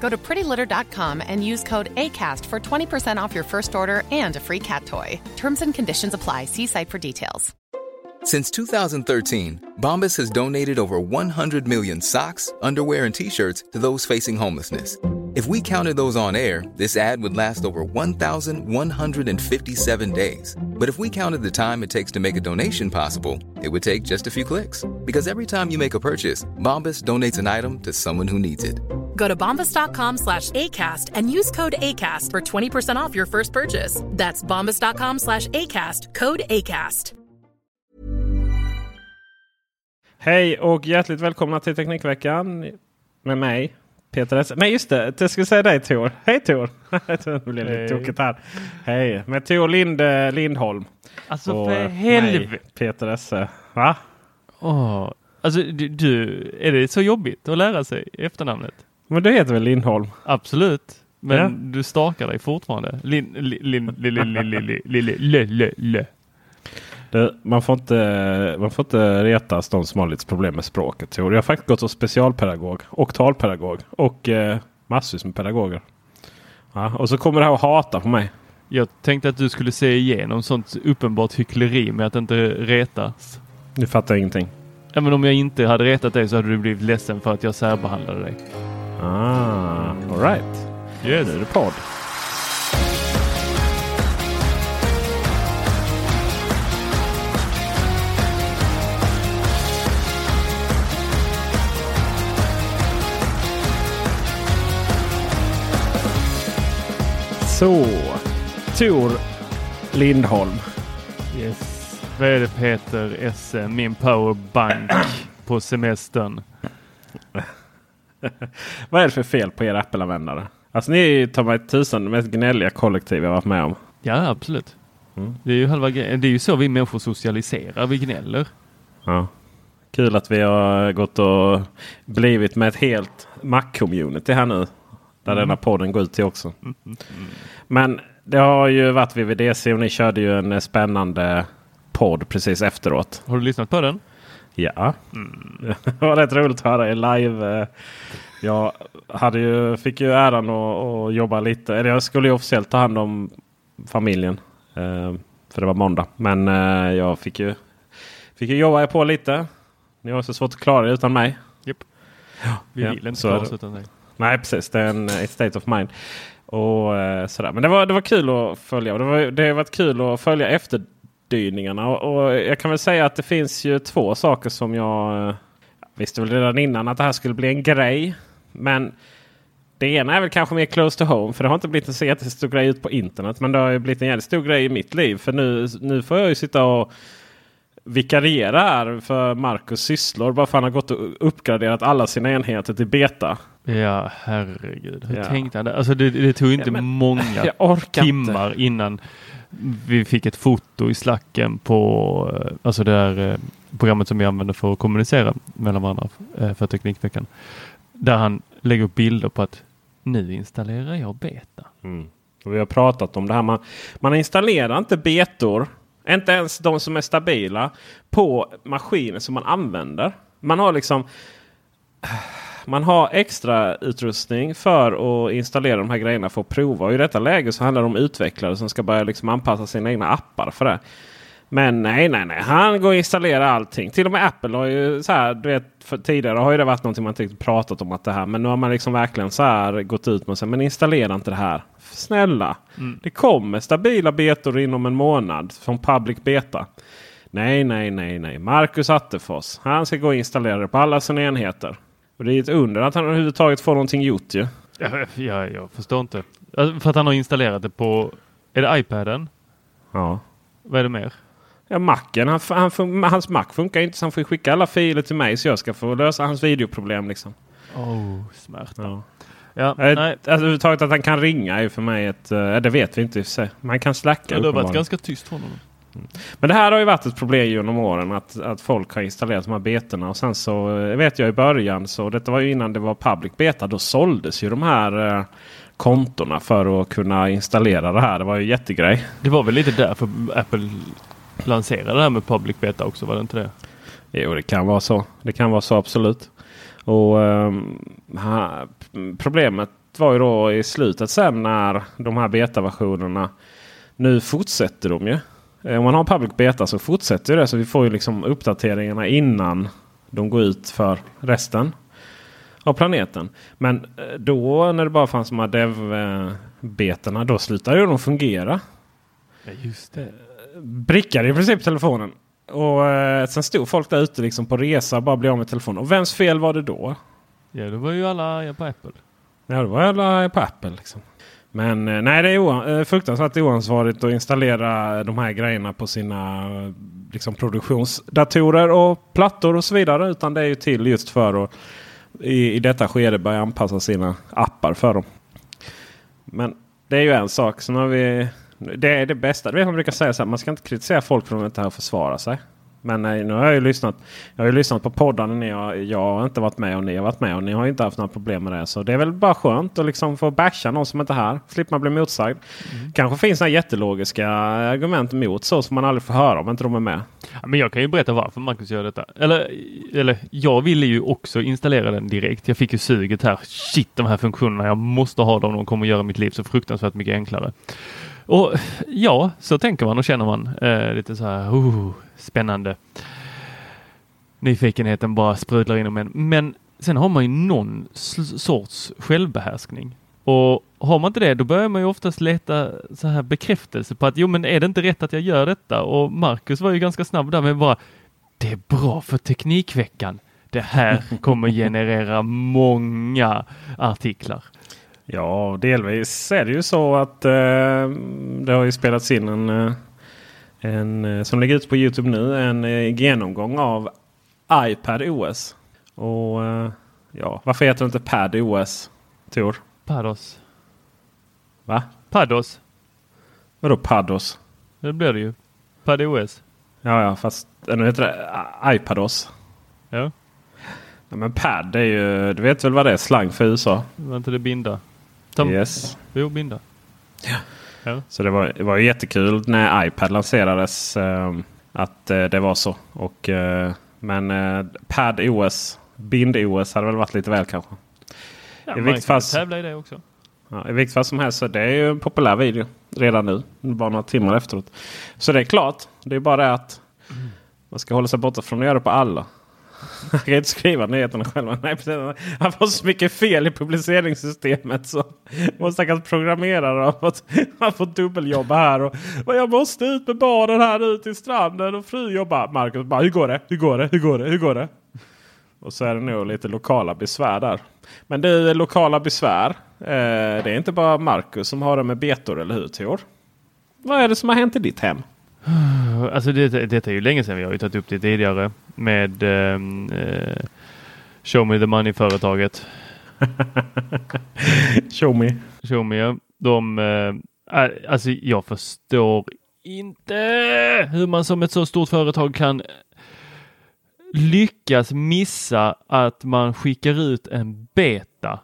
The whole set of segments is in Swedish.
Go to prettylitter.com and use code ACAST for 20% off your first order and a free cat toy. Terms and conditions apply. See site for details. Since 2013, Bombas has donated over 100 million socks, underwear, and t shirts to those facing homelessness. If we counted those on air, this ad would last over 1,157 days. But if we counted the time it takes to make a donation possible, it would take just a few clicks. Because every time you make a purchase, Bombas donates an item to someone who needs it. Go to bombas.com slash ACAST and use code ACAST for 20% off your first purchase. That's bombas.com slash ACAST, code ACAST. Hej och hjärtligt välkomna till Teknikveckan med mig Peter S. Nej just det, jag skulle säga dig Tor. Hej Tor! det blir lite tokigt här. Hej! Med Tor Lind, Lindholm. Alltså och för mig, helvete. Peter Esse. Va? Åh, alltså du, du, är det så jobbigt att lära sig efternamnet? Men du heter väl Lindholm? Absolut. Men ja. du stakar dig fortfarande. Du, man, får inte, man får inte retas de som har lite problem med språket. tror Jag har faktiskt gått som specialpedagog och talpedagog och eh, massvis med pedagoger. Ja, och så kommer det här att hata på mig. Jag tänkte att du skulle se igenom sånt uppenbart hyckleri med att inte retas. Nu fattar jag ingenting. Även om jag inte hade retat dig så hade du blivit ledsen för att jag särbehandlade dig. Ah, all right. Yes. Nu är det podd. Så, Tor Lindholm. yes. Vad är det Peter Esse, min powerbank på semestern? Vad är det för fel på er Apple-användare? Alltså ni är ju ta mig tusan det mest gnälliga kollektiv jag varit med om. Ja, absolut. Mm. Det är ju halva. Det är ju så vi människor socialiserar. Vi gnäller. Ja. Kul att vi har gått och blivit med ett helt Mac-community här nu. Där Mm. denna podden går ut till också. Men det har ju varit VVDC och ni körde ju en spännande podd precis efteråt. Har du lyssnat på den? Ja, det var rätt roligt att höra er live. eh. Jag hade ju, fick ju äran att, att jobba lite. Eller jag skulle ju officiellt ta hand om familjen. eh, För det var måndag. Men eh, jag fick ju, fick ju jobba på lite. Ni har så svårt att klara det utan mig. Vi Ja, vill inte klara oss utan dig. Nej precis, det är en state of mind. Och sådär. Men det var, det var kul att följa. Det, var, det har varit kul att följa efterdyningarna. Och, och jag kan väl säga att det finns ju två saker som jag eh, visste väl redan innan att det här skulle bli en grej. Men det ena är väl kanske mer close to home. För det har inte blivit en så jättestor grej ut på internet. Men det har ju blivit en jävligt stor grej i mitt liv. För nu, nu får jag ju sitta och vikariera här för Marcus sysslor. Bara för han har gått och uppgraderat alla sina enheter till beta. Ja, herregud. Hur Ja. tänkte han? Alltså det, det tog inte Ja, men- många timmar inte. innan vi fick ett foto i slacken på eh, alltså det där eh, programmet som vi använder för att kommunicera mellan varandra eh, för Teknikveckan. Där han lägger upp bilder på att nu installerar jag beta. Mm. Och vi har pratat om det här. Man, man installerar inte betor, inte ens de som är stabila, på maskiner som man använder. Man har liksom man har extra utrustning för att installera de här grejerna för att prova. Och I detta läge så handlar det om utvecklare som ska börja liksom anpassa sina egna appar för det. Men nej, nej, nej. Han går och installerar allting. Till och med Apple har ju så här, du vet, för tidigare har ju det varit någonting man inte riktigt pratat om att det här. Men nu har man liksom verkligen så här gått ut med och sagt, men installera inte det här. Snälla, det kommer stabila betor inom en månad från public beta. Nej, nej, nej, nej. Marcus Attefors. Han ska gå och installera det på alla sina enheter. Och det är ett under att han överhuvudtaget får någonting gjort ju. Ja, ja, jag förstår inte. Alltså, För att han har installerat det på, är det iPaden? Ja. Vad är det mer? Ja, Macen. Han, han, fun- hans Mac funkar inte så han får skicka alla filer till mig så jag ska få lösa hans videoproblem. Liksom. Oh, smärta. Ja. Ja, nej. Alltså, överhuvudtaget att han kan ringa är för mig ett... eh, det vet vi inte i och för sig. Man kan slacka Ja, det har varit ganska tyst från honom. Men det här har ju varit ett problem genom åren att, att folk har installerat de här betorna. Och sen så eh, vet jag i början, så detta var ju innan det var public beta. Då såldes ju de här eh, kontona för att kunna installera det här. Det var ju jättegrej. Det var väl lite därför Apple lanserade det här med public beta också, var det inte det? Jo, det kan vara så. Det kan vara så absolut. Och ehm, ha, Problemet var ju då i slutet sen när de här betaversionerna nu fortsätter de ju. Eh, Om man har public beta så fortsätter det. Så vi får ju liksom uppdateringarna innan de går ut för resten av planeten. Men eh, då när det bara fanns de här dev-betorna då slutade ju de fungera Ja, just det. brickade i princip telefonen. Och eh, sen stod folk där ute liksom på resa och bara blev av med telefonen. Och vems fel var det då? Ja, det var ju alla på Apple. Ja, det var alla på Apple. Liksom. Men eh, nej, det är oan- eh, fruktansvärt oansvarigt att installera de här grejerna på sina eh, liksom, produktionsdatorer och plattor och så vidare. Utan det är ju till just för att i, i detta skede börja anpassa sina appar för dem. Men det är ju en sak. Sen har vi, det är det bästa. Det är man brukar säga så här. Man ska inte kritisera folk för att de inte har försvara sig. Men nej, nu har jag ju lyssnat. Jag har ju lyssnat på poddarna. Har, jag har inte varit med och ni har varit med. Och ni har inte haft några problem med det. Så det är väl bara skönt att liksom få basha någon som inte är här. Slipper man bli motsagd. Kanske finns några jättelogiska argument emot så som man aldrig får höra om inte de är med. Ja, men jag kan ju berätta varför Marcus gör detta. Eller, eller jag ville ju också installera den direkt. Jag fick ju suget här. Shit, de här funktionerna. Jag måste ha dem. De kommer göra mitt liv så fruktansvärt mycket enklare. Och ja, så tänker man och känner man eh, lite så här. Oh, spännande. Nyfikenheten bara sprudlar inom en. Men sen har man ju någon sorts självbehärskning. Och har man inte det, då börjar man ju oftast leta så här bekräftelse på att jo, men är det inte rätt att jag gör detta? Och Marcus var ju ganska snabb där med bara det är bra för Teknikveckan. Det här kommer generera många artiklar. Ja, delvis är det ju så att eh, det har ju spelats in en, eh, en eh, som ligger ute på Youtube nu. En eh, genomgång av iPad OS. Och eh, ja, varför heter det inte Pad OS? Tor? Pados. Va? Pados. Vadå Pados? Det blir det ju. PadOS. Ja, ja, fast nu heter det iPadOS. Ja, Ja, men Pad är ju, du vet väl vad det är slang för USA? var inte det binda? Tom- Yes. Jo, binda. Så det var, det var ju jättekul när iPad lanserades eh, att eh, det var så. Och, eh, men eh, Pad OS, Bind OS hade väl varit lite väl kanske. Ja, I vilket fall- tävla i det också. Ja, I vilket fall som helst så det är ju en populär video redan nu. Bara några timmar efteråt. Så det är klart. Det är bara det att man ska hålla sig borta från att göra det på alla. Han kan inte skriva nyheterna själva. Nej, han får så mycket fel i publiceringssystemet. Så vår stackars programmerare har fått, har fått dubbeljobba här. Och, och jag måste ut med barnen här ut till stranden. Och fru jobbar. Marcus bara hur går det? Hur går det? Hur går det? Hur går det? Och så är det nog lite lokala besvär där. Men du, lokala besvär. Eh, det är inte bara Marcus som har det med betor, eller hur Tor? Vad är det som har hänt i ditt hem? Alltså det, detta är ju länge sedan. Vi har ju tagit upp det tidigare med ehm, eh, Show Me The Money-företaget. Show me. Show Me, ja. de, eh, alltså jag förstår inte hur man som ett så stort företag kan lyckas missa att man skickar ut en beta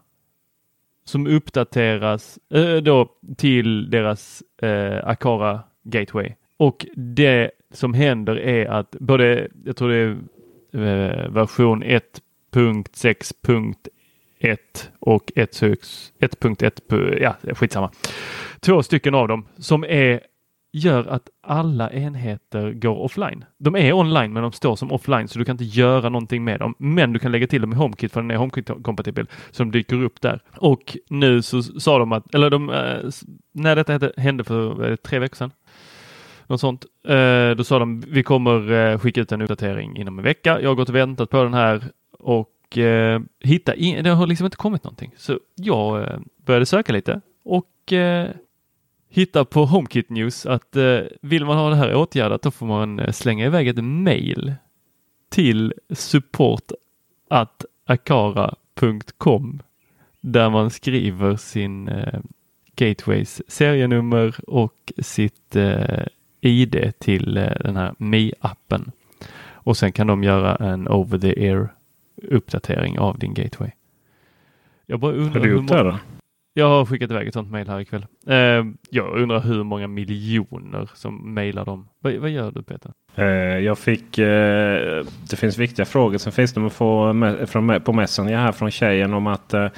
som uppdateras eh, då till deras eh, Akara Gateway. Och det som händer är att både, jag tror det är eh, version 1.6.1 och 1.1, ja skitsamma. Två stycken av dem som är gör att alla enheter går offline. De är online men de står som offline så du kan inte göra någonting med dem. Men du kan lägga till dem i HomeKit för den är HomeKit-kompatibel som dyker upp där. Och nu så sa de att, eller de, eh, när detta hände för tre veckor sedan, något sånt. Eh, då sa de vi kommer eh, skicka ut en uppdatering inom en vecka. Jag har gått och väntat på den här och eh, hitta in, det har liksom inte kommit någonting. Så jag eh, började söka lite och eh, hitta på HomeKit News att eh, vill man ha det här åtgärdat då får man eh, slänga iväg ett mail till support at akara.com där man skriver sin eh, Gateways serienummer och sitt eh, ID till eh, den här Mi-appen. Och sen kan de göra en over the air uppdatering av din gateway. Jag bara undrar Har du hur gjort det då? Jag har skickat iväg ett sånt mejl här ikväll. Eh, jag undrar hur många miljoner som mejlar dem. Vad, vad gör du Peter? Eh, jag fick, eh, det finns viktiga frågor. Sen finns det att få med, från, på Messenger här från tjejen om att eh,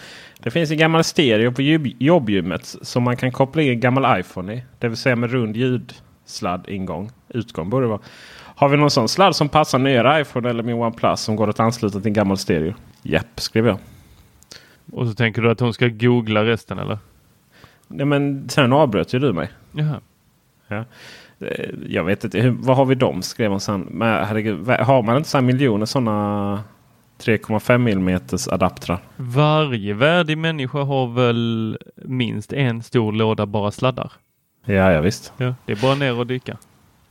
det finns en gammal stereo på jobb, jobbgymmet som man kan koppla in en gammal iPhone i. Det vill säga med rund ljudsladd ingång. Utgång borde det vara. Har vi någon sån sladd som passar nyare iPhone eller min OnePlus som går att ansluta till en gammal stereo? Japp, skriver jag. Och så tänker du att hon ska googla resten eller? Nej, men sen avbröt ju du mig. Jaha. Eh, Jag vet inte, hur, vad har vi dem? Skrev hon sen. Men herregud, har man inte så här miljoner sådana 3,5 mm adaptrar? Varje värdig människa har väl minst en stor låda bara sladdar? Ja, ja visst. Ja. Det är bara ner och dyka.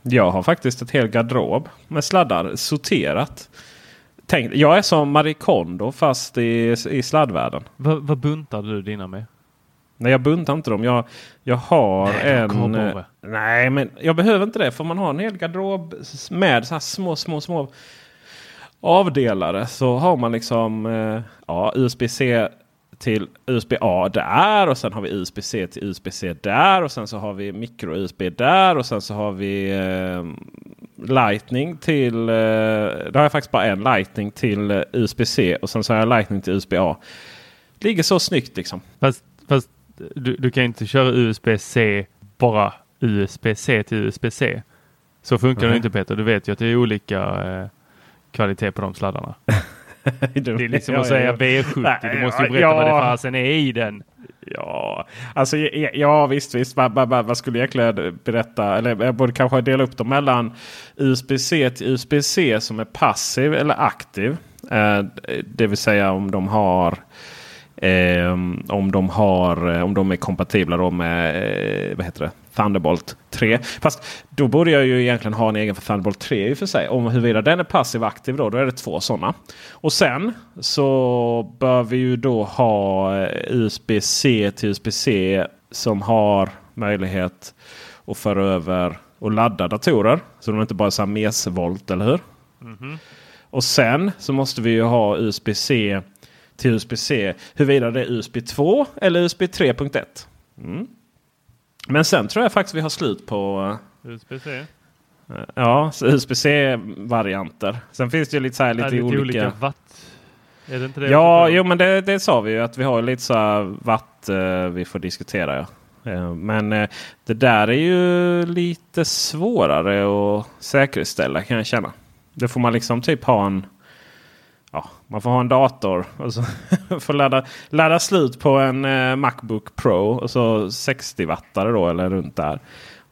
Jag har faktiskt ett helt garderob med sladdar sorterat. Tänk, jag är som Marie Kondo fast i, i sladdvärlden. Va, vad buntar du dina med? Nej, jag buntar inte dem. Jag, jag har Nej, en... eh. Nej, men jag behöver inte det. För man har en hel garderob med så här små, små, små avdelare. Så har man liksom eh, ja, USB-C till USB-A där. Och sen har vi USB-C till USB-C där. Och sen så har vi micro-USB där. Och sen så har vi eh, Lightning till... Eh, då har jag faktiskt bara en Lightning till eh, USB-C. Och sen så har jag Lightning till USB-A. Ligger så snyggt liksom. Fast, fast du, du kan inte köra USB-C bara USB-C till USB-C. Så funkar det Nej. inte Peter. Du vet ju att det är olika eh, kvalitet på de sladdarna. Det är liksom att säga V70. Du måste ju berätta vad det fasen är i den. Ja, alltså, ja, ja visst, visst. Man, man, man skulle egentligen berätta, eller jag borde kanske dela upp dem mellan USB-C till USB-C som är passiv eller aktiv. Eh, det vill säga om de har eh, om de har eh, om de är kompatibla med eh, vad heter det? Thunderbolt 3. Fast då borde jag ju egentligen ha en egen för Thunderbolt 3 i och för sig. Om huruvida den är passiv aktiv då, då är det två sådana. Och sen så bör vi ju då ha eh, USB-C till USB-C som har möjlighet att föra över och ladda datorer. Så de inte bara är mesvolt, eller hur? Och sen så måste vi ju ha USB-C till USB-C. Huruvida det är USB 2 eller USB 3.1. Mm. Men sen tror jag faktiskt vi har slut på USB-C. eh, ja, USB-C-varianter. Sen finns det ju lite, så här, Är lite det lite olika. olika watt? Är det inte det? Ja, jo, men det, det sa vi ju att vi har lite så här watt eh, vi får diskutera. Ja. Eh, men eh, det där är ju lite svårare att säkerställa kan jag känna. Det får man liksom typ ha en Ja, man får ha en dator och så får ladda, ladda slut på en eh, Macbook Pro och så 60 wattare då eller runt där.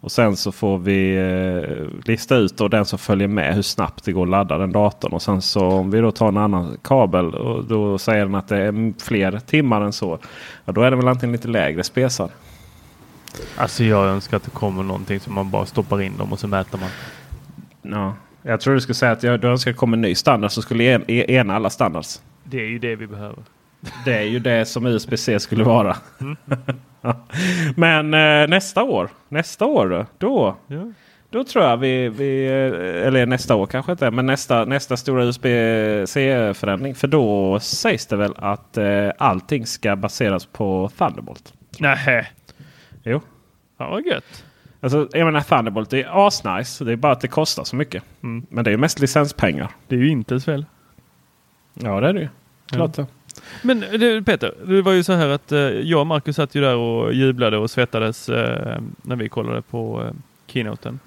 Och sen så får vi eh, lista ut då den som följer med hur snabbt det går att ladda den datorn. Och sen så om vi då tar en annan kabel och då säger den att det är fler timmar än så. Ja, då är det väl antingen lite lägre spesar. Alltså jag önskar att det kommer någonting som man bara stoppar in dem och så mäter man. Ja, jag tror du skulle säga att jag, du önskar komma en ny standard som skulle en, ena alla standards. Det är ju det vi behöver. Det är ju det som USB-C skulle vara. Ja. Men eh, nästa år, nästa år då, då, Ja. då tror jag vi, vi, eh, eller nästa år kanske inte, men nästa, nästa stora USB-C-förändring. För då sägs det väl att eh, allting ska baseras på Thunderbolt. Nähä. Jo. Ja, vad gött. Alltså, jag menar Thunderbolt det är asnice. Det är bara att det kostar så mycket. Mm. Men det är ju mest licenspengar. Det är ju Intels fel. Ja det är det ju. Klart det. Men du, Peter, det var ju så här att eh, jag och Marcus satt ju där och jublade och svettades eh, när vi kollade på eh, keynoten.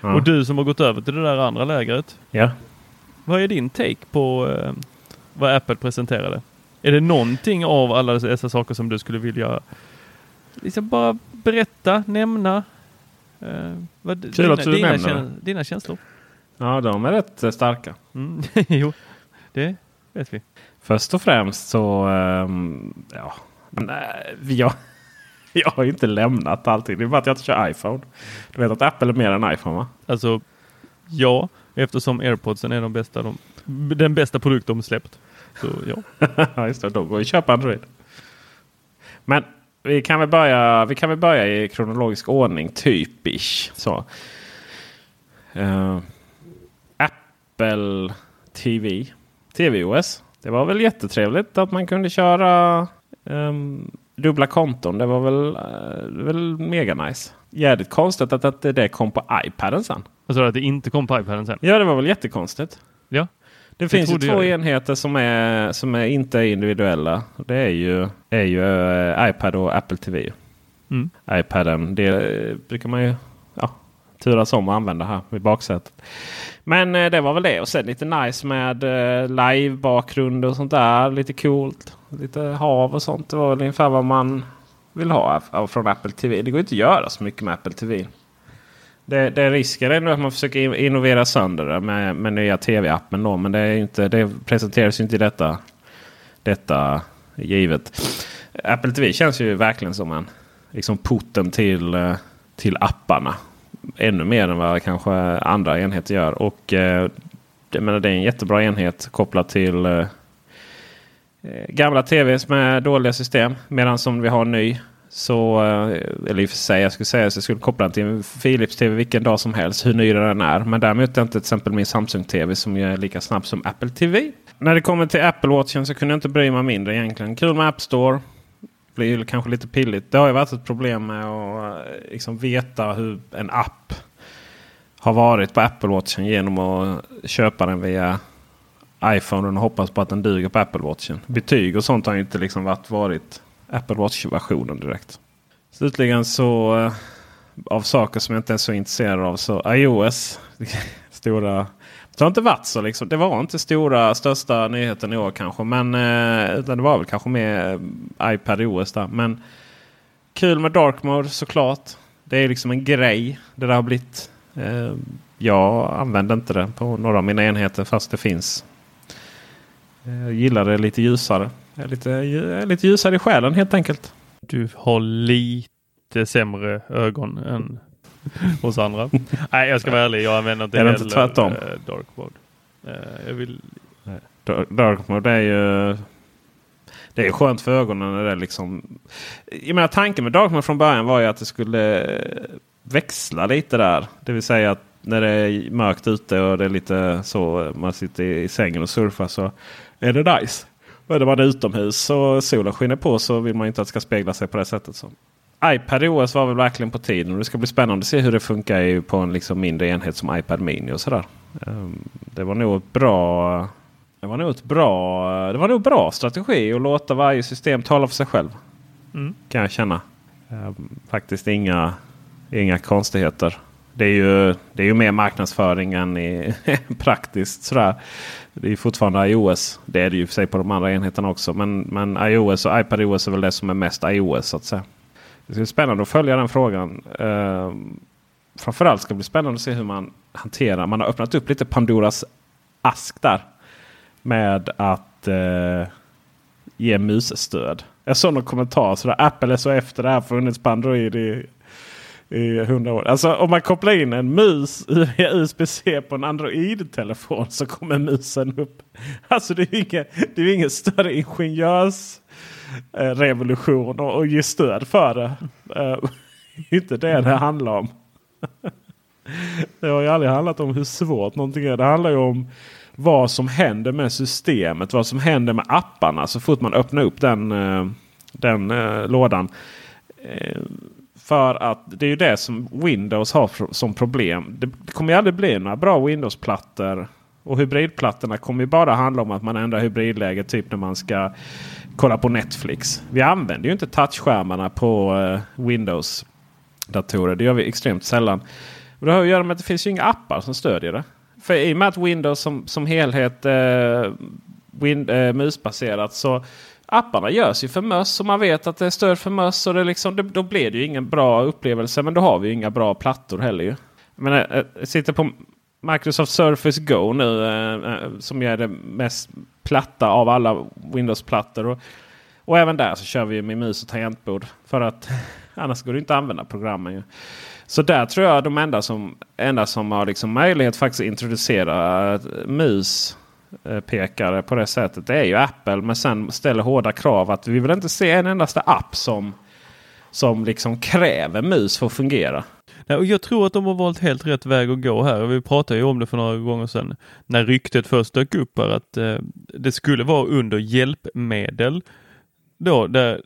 Ja. Och du som har gått över till det där andra lägret. ja. Vad är din take på eh, vad Apple presenterade? Är det någonting av alla dessa saker som du skulle vilja liksom bara berätta, nämna? Eh, vad, Kul att du dina, nämner kän- dina känslor? Ja, de är rätt eh, starka. Mm. jo, det vet vi. Först och främst så, ehm, ja, men, äh, jag, jag har inte lämnat allting. Det är bara att jag inte kör iPhone. Du vet att Apple är mer än iPhone va? Alltså, ja, eftersom airpodsen är de bästa, de, den bästa produkt de släppt. Så ja. Just det. Då går ju att köpa Android. Men vi kan väl börja, vi kan väl börja i kronologisk ordning, typisch. Så. Eh, Apple TV, TVOS. Det var väl jättetrevligt att man kunde köra ehm, dubbla konton. Det var väl, uh, väl mega nice. Jävligt konstigt att, att det kom på iPaden sen. Alltså att det inte kom på iPaden sen. Ja, det var väl jättekonstigt. Ja. Det finns ju två jag enheter som, är, som är inte är individuella. Det är ju, är ju eh, iPad och Apple TV. Mm. iPaden, det eh, brukar man ju ja, turas om att använda här vid baksätet. Men eh, det var väl det. Och sen lite nice med live-bakgrund och sånt där. Lite coolt. Lite hav och sånt. Det var väl ungefär vad man vill ha av- av- från Apple TV. Det går inte att göra så mycket med Apple TV. Det, det risken är nog att man försöker innovera sönder det med, med nya tv-appen. Då, men det, är inte, det presenteras ju inte i detta, detta givet. Apple TV känns ju verkligen som en liksom porten till, eh, till apparna. Ännu mer än vad kanske andra enheter gör. Och eh, jag menar, det är en jättebra enhet kopplat till eh, eh gamla tvs med dåliga system. Medan som vi har en ny så, eh, eller i och för sig, jag skulle säga att jag skulle koppla den till en Philips TV vilken dag som helst. Hur ny den är. Men däremot inte till exempel min Samsung TV som är lika snabb som Apple TV. När det kommer till Apple Watchen så kunde jag inte bry mig mindre egentligen. Kul med App Store. Blir ju kanske lite pilligt. Det har ju varit ett problem med att eh, liksom veta hur en app har varit på Apple Watchen genom att köpa den via iPhone och hoppas på att den duger på Apple Watchen. Betyg och sånt har ju inte liksom varit, varit Apple Watch-versionen direkt. Slutligen så eh, av saker som jag inte är så intresserad av så iOS. stora. Det har inte varit så liksom. Det var inte stora största nyheten i år kanske. Men eh, utan det var väl kanske mer eh, iPad OS där. Men kul med Dark Mode såklart. Det är liksom en grej. Det där har blivit. Eh, jag använder inte det på några av mina enheter fast det finns. Jag gillar det lite ljusare. Jag är lite, jag är lite ljusare i själen helt enkelt. Du har lite sämre ögon än hos andra. Nej, jag ska vara ärlig. Jag använder inte Är det inte heller, tvärtom? eh, dark mode. Eh, jag vill... Dark- Dark mode är ju... Det är skönt för ögonen. När det är liksom, jag menar, tanken med Dark mode från början var ju att det skulle eh, växla lite där. Det vill säga att när det är mörkt ute och det är lite så man sitter i sängen och surfar så är det nice. Och är man utomhus och solen skiner på så vill man inte att det ska spegla sig på det sättet. Så. iPad OS var väl verkligen på tiden och det ska bli spännande att se hur det funkar på en liksom mindre enhet som iPad Mini och sådär. Ehm, Det var nog ett bra det var nog ett bra, det var nog bra strategi att låta varje system tala för sig själv. Mm. Kan jag känna. Ehm, Faktiskt inga, inga konstigheter. Det är, ju, det är ju mer marknadsföring än i, praktiskt. Sådär. Det är ju fortfarande iOS. Det är det ju i och för sig på de andra enheterna också. Men, men iOS och iPadOS är väl det som är mest iOS så att säga. Det ska bli spännande att följa den frågan. Ehm, framförallt ska det bli spännande att se hur man hanterar. Man har öppnat upp lite Pandoras ask där. Med att eh, ge musstöd. Jag såg någon kommentar sådär. Apple är så efter det här funnits på Android i, i 100 år. Alltså om man kopplar in en mus via USB-C på en Android-telefon så kommer musen upp. Alltså det är ju ingen, det är ingen större ingenjörs revolution och, och ge stöd för det. Är inte det det handlar om. det har ju aldrig handlat om hur svårt någonting är. Det handlar ju om vad som händer med systemet. Vad som händer med apparna så fort man öppnar upp den, eh, den eh, lådan. För att det är ju det som Windows har som problem. Det, kommer ju aldrig bli några bra Windows-plattor. Och hybridplattorna kommer ju bara handla om att man ändrar hybridläget. Typ när man ska kolla på Netflix. Vi använder ju inte touchskärmarna på eh, Windows-datorer. Det gör vi extremt sällan. Och det har att göra med att det finns ju inga appar som stödjer det. För i och med att Windows som, som helhet eh, win, eh, musbaserat så apparna görs ju för möss och man vet att det är stöd för möss. Och det liksom, det, då blir det ju ingen bra upplevelse. Men då har vi ju inga bra plattor heller ju. Men jag, eh, jag sitter på Microsoft Surface Go nu eh, eh, som är det mest platta av alla Windows-plattor. Och, och även där så kör vi med mus och tangentbord. För att annars går det inte att använda programmen. Ju. Så där tror jag de enda som, enda som har liksom möjlighet faktiskt att introducera eh, mus Eh, pekare på det sättet. Det är ju Apple. Men sen ställer hårda krav att vi vill inte se en endaste app som, som liksom kräver mus för att fungera. Nej, och jag tror att de har valt helt rätt väg att gå här. Vi pratade ju om det för några gånger sedan när ryktet först dök upp här att eh, det skulle vara under hjälpmedel. Då, där,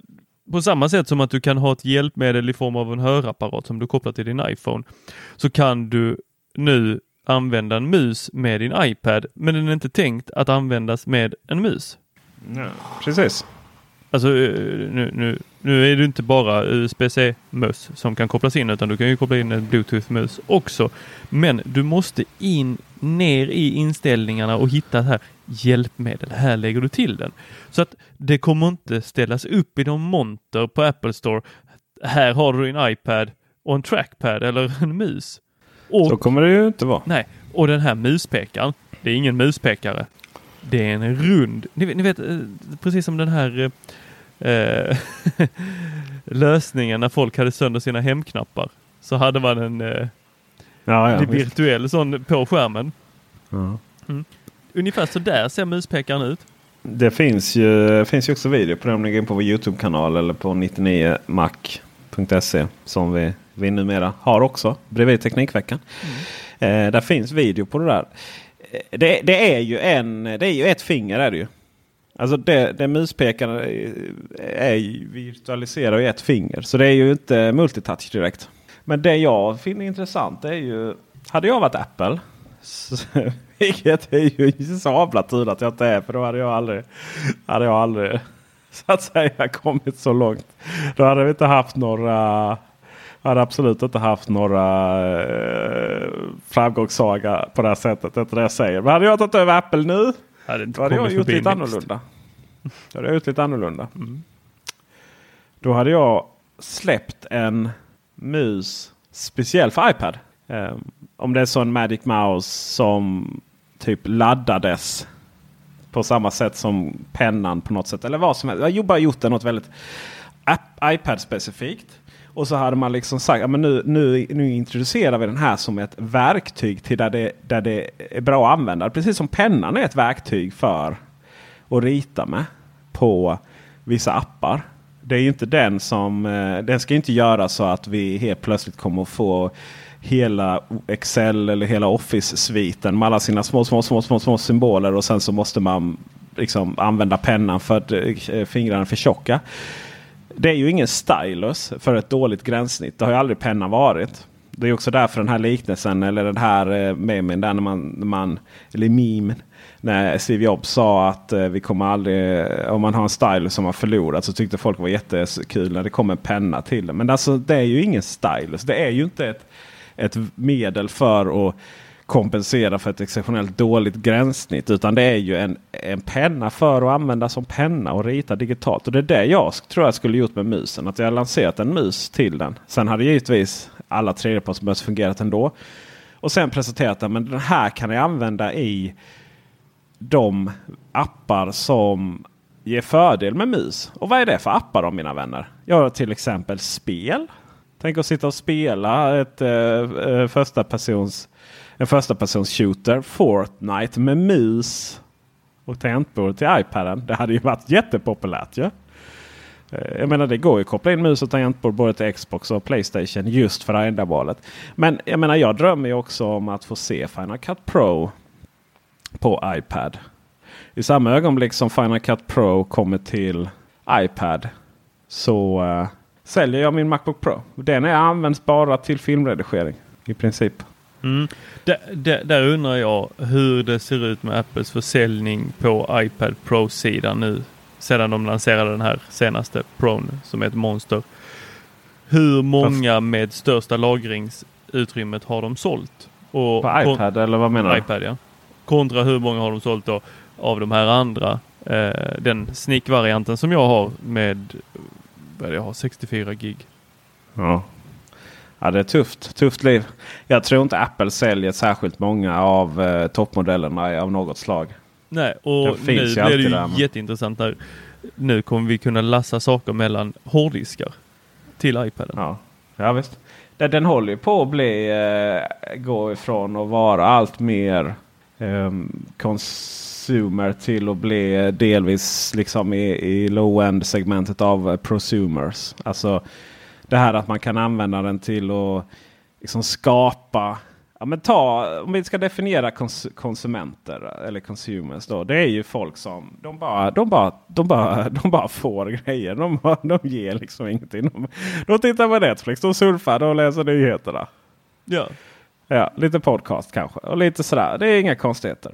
på samma sätt som att du kan ha ett hjälpmedel i form av en hörapparat som du kopplar till din iPhone så kan du nu använda en mus med din iPad, men den är inte tänkt att användas med en mus. Ja, precis. Alltså eh, nu, nu, nu är det inte bara USB-C-mus som kan kopplas in utan du kan ju koppla in en Bluetooth-mus också. Men du måste in ner i inställningarna och hitta här hjälpmedel. Här lägger du till den. Så att det kommer inte ställas upp i någon monter på Apple Store. Här har du en iPad och en trackpad eller en mus. Och, så kommer det ju inte vara. Nej, och den här muspekaren, det är ingen muspekare. Det är en rund, ni, ni vet eh, precis som den här eh, lösningen när folk hade sönder sina hemknappar. Så hade man en eh, ja, ja, virtuell sån på skärmen. Ja. Mm. Ungefär så där ser muspekaren ut. Det finns ju, finns ju också video på det om ni går in på vår Youtube-kanal eller på 99mac.se som vi vi numera har också bredvid Teknikveckan. Mm. Eh, där finns video på det där. Eh, det, det, är ju en, det är ju ett finger är det ju. Alltså det, det muspekaren är virtualiserar i ett finger. Så det är ju inte multitouch direkt. Men det jag finner intressant är ju. Hade jag varit Apple. vilket är ju sabla tur att jag inte är. För då hade jag aldrig, hade jag aldrig så att säga kommit så långt. Då hade vi inte haft några hade absolut inte haft några eh, framgångssaga på det här sättet. Det är inte det jag säger. Men hade jag tagit över Apple nu. Hade då hade jag gjort lite annorlunda. Då hade jag gjort lite annorlunda. Mm. Då hade jag släppt en mus speciell för iPad. Eh, om det är så en Magic Mouse som typ laddades på samma sätt som pennan på något sätt. Eller vad som helst. Jag har bara gjort det något väldigt iPad-specifikt. Och så hade man liksom sagt att nu, nu, nu introducerar vi den här som ett verktyg till där det, där det är bra att använda. Precis som pennan är ett verktyg för att rita med på vissa appar. Det är ju inte den som eh, den ska inte göra så att vi helt plötsligt kommer att få hela Excel eller hela Office-sviten med alla sina små, små, små, små, små symboler och sen så måste man liksom använda pennan för att eh, fingrarna är för tjocka. Det är ju ingen stylus för ett dåligt gränssnitt. Det har ju aldrig pennan varit. Det är också därför den här liknelsen eller den här eh, memen där när man, när man eller memen när Steve Jobs sa att eh, vi kommer aldrig, eh, om man har en stylus som har förlorat så tyckte folk var jättekul när det kom en penna till den. Men alltså det är ju ingen stylus. Det är ju inte ett, ett medel för att kompensera för ett exceptionellt dåligt gränssnitt. Utan det är ju en, en penna för att använda som penna och rita digitalt. Och det är det jag tror jag skulle gjort med musen. Att jag har lanserat en mus till den. Sen hade givetvis alla tredjepartsmöss fungerat ändå. Och sen presenterat den. Men den här kan jag använda i de appar som ger fördel med mus. Och vad är det för appar då mina vänner? Jag har till exempel spel. Tänk att sitta och spela ett eh, eh första persons en första persons shooter. Fortnite med mus och tangentbord till iPaden. Det hade ju varit jättepopulärt ju. Ja? Eh, jag menar det går ju att koppla in mus och tangentbord både till Xbox och Playstation just för det här ändamålet. Men jag menar jag drömmer ju också om att få se Final Cut Pro på iPad. I samma ögonblick som Final Cut Pro kommer till iPad så uh, säljer jag min Macbook Pro. Den är används bara till filmredigering i princip. Mm. Där, undrar jag hur det ser ut med Apples försäljning på iPad Pro-sidan nu sedan de lanserade den här senaste Pron som är ett monster. Hur många med största lagringsutrymmet har de sålt? Och på iPad eller vad menar du? iPad ja. Kontra hur många har de sålt då av de här andra Eh, den sneak-varianten som jag har med vad jag har 64 gig. Ja. Ja, det är tufft. Tufft liv. Jag tror inte Apple säljer särskilt många av eh, toppmodellerna av något slag. Nej, och nu blir det ju där, jätteintressant när nu kommer vi kunna lassa saker mellan hårddiskar till iPaden. Ja, ja visst. Den, den håller ju på att bli, eh, gå ifrån att vara allt mer eh, consumer till att bli delvis liksom i, i low-end segmentet av prosumers. Alltså det här att man kan använda den till att liksom skapa Ja, men ta, om vi ska definiera kons konsumenter eller consumers då. Det är ju folk som de bara, de bara, de bara, de bara får grejer. De, de ger liksom ingenting. De, de tittar på Netflix, de surfar och läser nyheterna. Ja. Ja, lite podcast kanske och lite sådär. Det är inga konstigheter.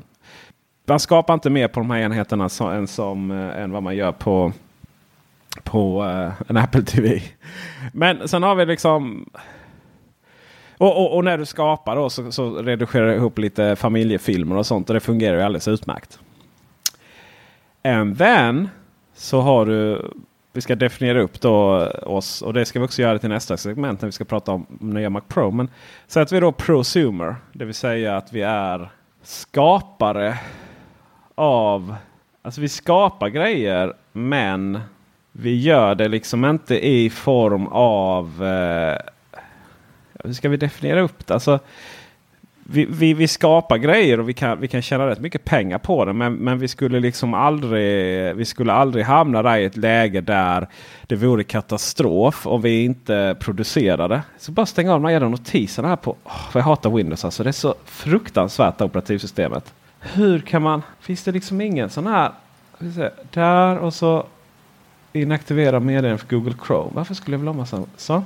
Man skapar inte mer på de här enheterna så, än, som, eh, än vad man gör på, på eh, en Apple TV. Men sen har vi liksom och, och, och när du skapar då så, så redigerar du ihop lite familjefilmer och sånt och det fungerar ju alldeles utmärkt. And then så har du, vi ska definiera upp då eh, oss och det ska vi också göra till nästa segment när vi ska prata om nya Mac Pro. Men så att vi är då prosumer, det vill säga att vi är skapare av, alltså vi skapar grejer men vi gör det liksom inte i form av eh, hur ska vi definiera upp det? Alltså, vi, vi, vi skapar grejer och vi kan, vi kan tjäna rätt mycket pengar på det. Men, men vi skulle liksom aldrig, vi skulle aldrig hamna där i ett läge där det vore katastrof om vi inte producerade. Så bara stänga av de här notiserna här på. Oh, jag hatar Windows alltså. Det är så fruktansvärt operativsystemet. Hur kan man? Finns det liksom ingen sån här? Där och så inaktivera meddelanden för Google Chrome. Varför skulle jag vilja ha massa så?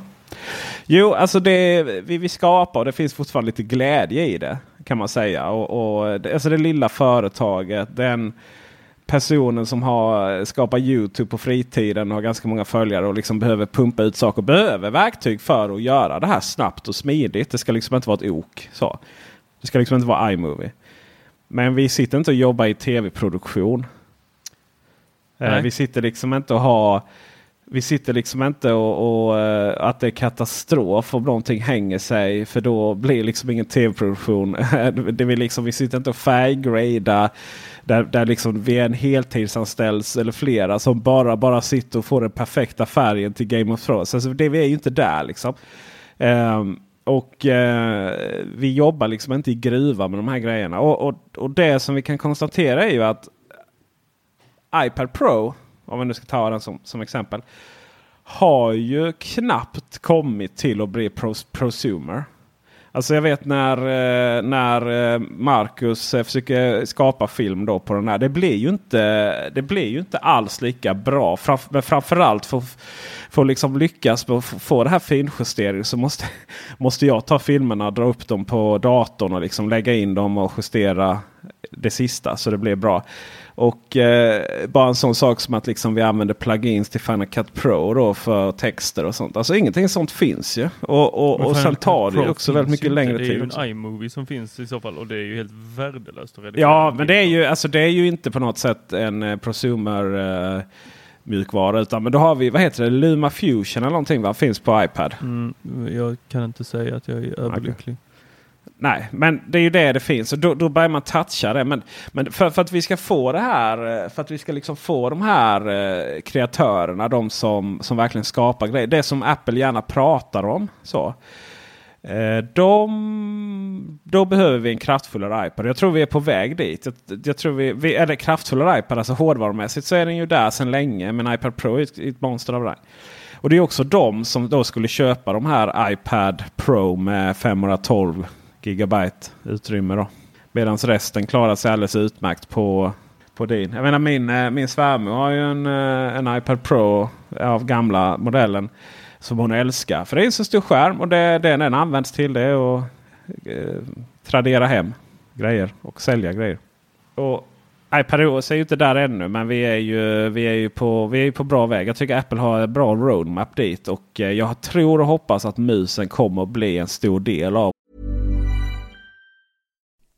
Jo, alltså det vi, vi skapar och det finns fortfarande lite glädje i det kan man säga. Och, och, det- alltså det lilla företaget, den personen som har skapat Youtube på fritiden och har ganska många följare och liksom behöver pumpa ut saker. Behöver verktyg för att göra det här snabbt och smidigt. Det ska liksom inte vara ett ok. Så. Det ska liksom inte vara iMovie. Men vi sitter inte och jobbar i tv-produktion. Eh, Nej. Vi sitter liksom inte och har vi sitter liksom inte och, och eh, att det är katastrof om någonting hänger sig. För då blir liksom ingen tv-produktion. det vill liksom, vi sitter inte och färggrada. Där, där liksom vi är en heltidsanställd eller flera som bara, bara sitter och får den perfekta färgen till Game of Thrones. Alltså det, vi är ju inte där liksom. Ehm, och eh, vi jobbar liksom inte i gruva med de här grejerna. Och, och, och det som vi kan konstatera är ju att iPad Pro, om vi nu ska ta den som, som exempel, har ju knappt kommit till att bli pros, prosumer. Alltså jag vet när, eh, när eh, Marcus eh, försöker skapa film då på den här. Det blir ju inte, det blir ju inte alls lika bra. Framf men framförallt för, för att liksom lyckas med att få- det här finjusteringen så måste, måste jag ta filmerna, dra upp dem på datorn och liksom lägga in dem och justera det sista så det blir bra. Och eh, bara en sån sak som att liksom vi använder plugins till Final Cut Pro då för texter och sånt. Alltså ingenting sånt finns ju. Och, och, och Final sen tar Cut det också väldigt mycket längre tid. Det är ju en iMovie som finns i så fall och det är ju helt värdelöst att redigera. Ja, men det är ju, alltså, det är ju inte på något sätt en eh, prosumer eh, mjukvara. Utan men då har vi, vad heter det, Luma Fusion eller någonting va? Finns på iPad. Mm, jag kan inte säga att jag är överlycklig. Nej, men det är ju det det finns. Och då, då börjar man toucha det. Men, men för, för att vi ska få det här, eh, för att vi ska liksom få de här eh, kreatörerna, de som, som verkligen skapar grejer. Det som Apple gärna pratar om. Så. Eh, de, då behöver vi en kraftfullare iPad. Jag tror vi är på väg dit. Jag, jag tror vi, vi, eller kraftfullare iPad, alltså hårdvarumässigt så är den ju där sedan länge. Men iPad Pro är ett, ett monster av rang. Och det är också de som då skulle köpa de här iPad Pro med 512 gigabyte utrymme. Då. Medan resten klarar sig alldeles utmärkt på, på din. Jag menar min, eh, min svärmor har ju en, eh, en iPad Pro av gamla modellen. Som hon älskar. För det är en så stor skärm och det, det den används till det är att eh, tradera hem grejer och sälja grejer. Och iPadOS är ju inte där ännu men vi är ju, vi är ju, på, vi är ju på bra väg. Jag tycker Apple har en bra roadmap dit. Och eh, jag tror och hoppas att musen kommer att bli en stor del av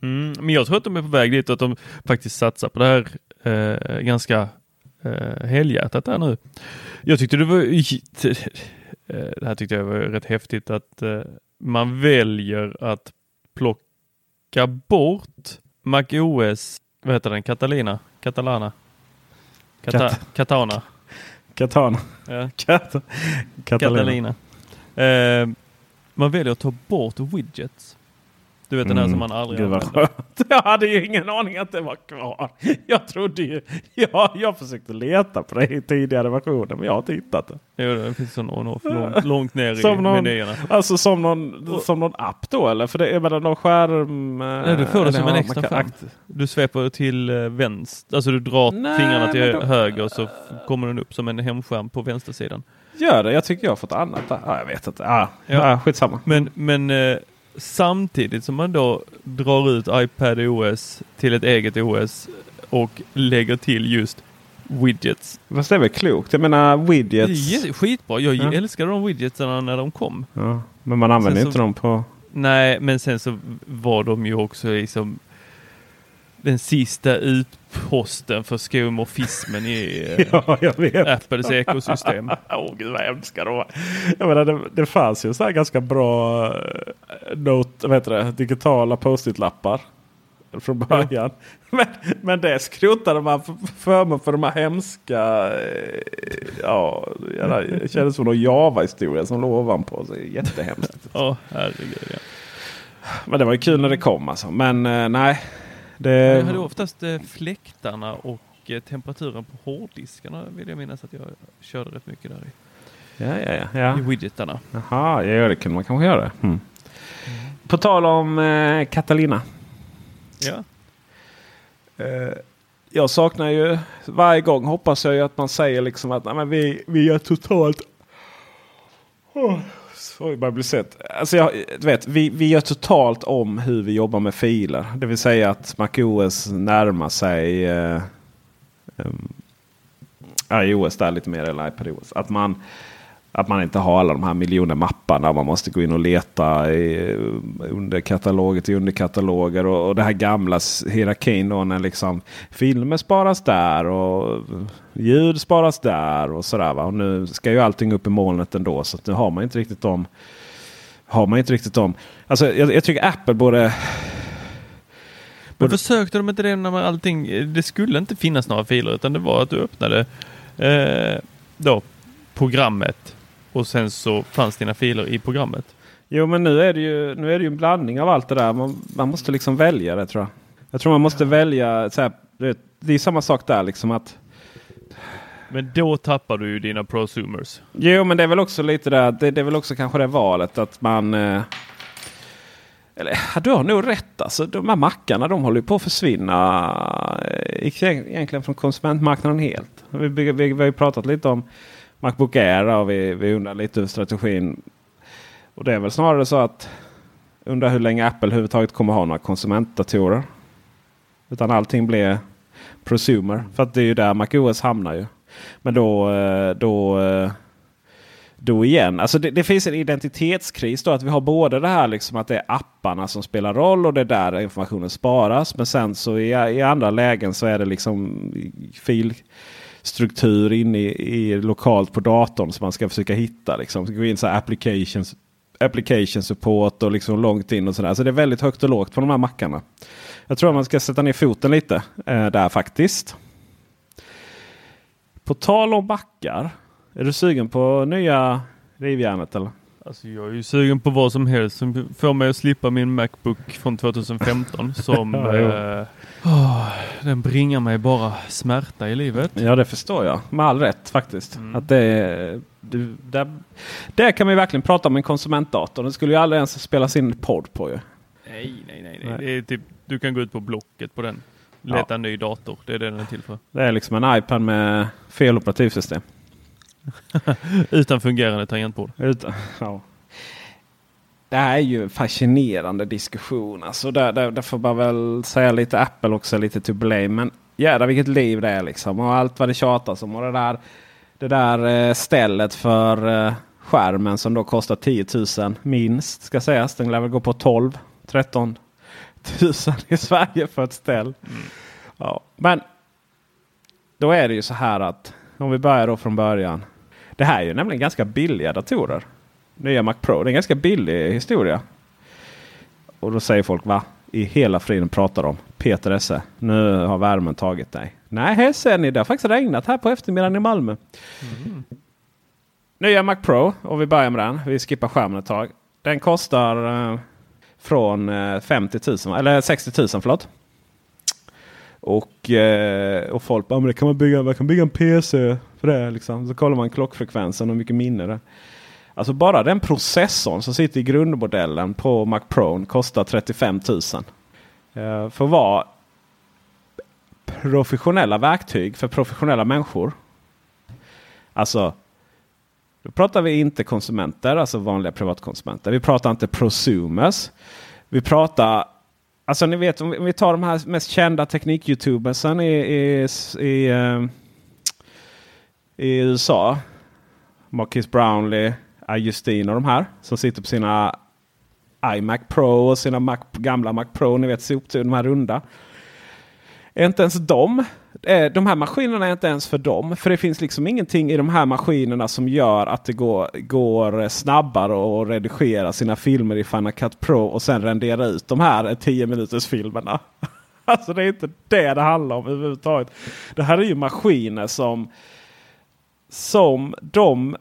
Mm, men jag tror att de är på väg dit och att de faktiskt satsar på det här eh, ganska eh, helhjärtat där nu. Jag tyckte det var eh, det här tyckte jag var rätt häftigt att eh, man väljer att plocka bort MacOS, vad heter den, Catalina? Catalana? Kata, Kat- Katana? Katana. Ja. Kat Catalina. Eh, man väljer att ta bort widgets. Du vet den här som man aldrig Mm. Gud använder. Jag hade ju ingen aning att det var kvar. Jag trodde ju... Ja, jag försökte leta på det i tidigare versioner men jag har inte hittat det. Jo, det finns sån on-off långt, långt ner i Som någon, menyerna. alltså som någon, som någon app då eller? För det är väl någon skärm... Nej, du får det som en extra skärm. Du sveper till eh, vänster, alltså du drar Nej, fingrarna till då- höger och så kommer den upp som en hemskärm på vänstersidan. Gör det? Jag tycker jag har fått annat. Ja, jag vet inte. Ja, Ja. ja. skitsamma. Men, men eh, samtidigt som man då drar ut iPad OS till ett eget OS och lägger till just widgets. Fast det är väl klokt? Jag menar Det är widgets. skitbra. Jag Ja. älskade de widgetsarna när de kom. Ja, men man använder Sen inte så- dem på... Nej, men sen så var de ju också liksom den sista utposten för skomorfismen i eh, Ja. Apples ekosystem. Åh gud vad hemska de var. Jag menar, det, det fanns ju så här ganska bra eh, note, vad heter det, digitala post-it-lappar. Från början. Men, men det skrotade man för, för för de här hemska... eh, Ja, det kändes som någon Java-historia som låg ovanpå. Så jättehemskt. Ja, herregud ja. Men det var ju kul när det kom alltså. Men eh, nej. Det, Jag hade oftast eh, fläktarna och eh, temperaturen på hårddiskarna vill jag minnas att jag körde rätt mycket där i. ja, ja, ja, ja. I widgetarna. Jaha, ja, det kunde man kanske göra. Mm. På tal om eh, Catalina. Ja. Eh, jag saknar ju varje gång hoppas jag ju att man säger liksom att nej, men vi, vi gör totalt... Oh, Oj, bara bli sett. Alltså jag, vet, vi, vi gör totalt om hur vi jobbar med filer. Det vill säga att MacOS närmar sig eh, um, iOS där lite mer eller iPadOS. Att man, att man inte har alla de här miljoner mapparna. Man måste gå in och leta i eh, underkataloger till underkataloger. Och, och det här gamla hierarkin då när liksom filmer sparas där och ljud sparas där och sådär. Va? Och nu ska ju allting upp i molnet ändå. Så att nu har man inte riktigt dem. Har man inte riktigt dem. Alltså jag, jag tycker Apple borde... Men försökte de inte det när man allting, det skulle inte finnas några filer utan det var att du öppnade eh, då programmet och sen så fanns dina filer i programmet. Jo men nu är det ju, nu är det ju en blandning av allt det där. Man, man måste liksom välja det tror jag. Jag tror man måste välja. Så här, du vet, det är samma sak där liksom att. Men då tappar du ju dina prosumers. Jo men det är väl också lite där. Det, det är väl också kanske det valet att man. Eh, eller du har nog rätt alltså. De här mackarna de håller ju på att försvinna. eh, Egentligen från konsumentmarknaden helt. Vi, vi, vi har ju pratat lite om Macbook Air och vi, vi undrar lite över strategin. Och det är väl snarare så att undrar hur länge Apple överhuvudtaget kommer ha några konsumentdatorer. Utan allting blir prosumer. För att det är ju där MacOS hamnar ju. Men då, eh, då, eh, då igen. Alltså det, det finns en identitetskris då. Att vi har både det här liksom att det är apparna som spelar roll och det är där informationen sparas. Men sen så i, i andra lägen så är det liksom struktur inne i, i lokalt på datorn som man ska försöka hitta. Liksom. Gå in så här applications, application support och liksom långt in och sådär. Så det är väldigt högt och lågt på de här mackarna. Jag tror att man ska sätta ner foten lite eh, där faktiskt. På tal om backar. Är du sugen på nya rivjärnet eller? Alltså jag är ju sugen på vad som helst som får mig att slippa min Macbook från 2015 som Ja, eh, åh, den bringar mig bara smärta i livet. Ja det förstår jag. Med all rätt faktiskt. Att det, du, där, där kan man verkligen prata om en konsumentdator. Den skulle ju aldrig ens spelas in podd på ju. Nej, nej, nej. nej. Nej. Typ, du kan gå ut på Blocket på den. Leta en ny dator. Det är det den är till för. Det är liksom en iPad med fel operativsystem. Utan fungerande tangentbord. Utan, ja. Det här är ju en fascinerande diskussion. Alltså där, där, där får man väl säga lite Apple också, lite to blame. Men jädrar vilket liv det är liksom. Och allt vad det tjatas om. Och det där, det där eh, stället för eh, skärmen som då kostar 10 000 minst ska sägas. Den lär väl gå på 12 13 000 i Sverige för ett ställ. Ja. Men då är det ju så här att om vi börjar då från början. Det här är ju nämligen ganska billiga datorer. Nya Mac Pro. Det är en ganska billig historia. Och då säger folk va? I hela friden pratar de. Peter Esse. Nu har värmen tagit dig. Nej, här ser ni. Det har faktiskt regnat här på eftermiddagen i Malmö. Nya Mac Pro. Och vi börjar med den. Vi skippar skärmen ett tag. Den kostar eh, från eh, 50 000. Eller 60 000 förlåt. Och, eh, och folk bara, men det kan man bygga, man kan bygga en PC för det. Liksom. Så kollar man klockfrekvensen och mycket minne det. Alltså bara den processorn som sitter i grundmodellen på Mac Pro kostar 35 000. Eh, för att vara professionella verktyg för professionella människor. Alltså, då pratar vi inte konsumenter, alltså vanliga privatkonsumenter. Vi pratar inte prosumers. Vi pratar Alltså ni vet om vi- tar de här mest kända teknik-youtubersen i, i, i, ehm, i USA. Marcus Brownlee, Justine och de här. Som sitter på sina iMac Pro och sina Mac, gamla Mac Pro. Ni vet soptur, de här runda. Inte ens de. Eh, de här maskinerna är inte ens för dem. För det finns liksom ingenting i de här maskinerna som gör att det går, går snabbare att redigera sina filmer i Final Cut Pro och sen rendera ut de här 10 minuters filmerna. Alltså det är inte det det handlar om överhuvudtaget. Det här är ju maskiner som, som de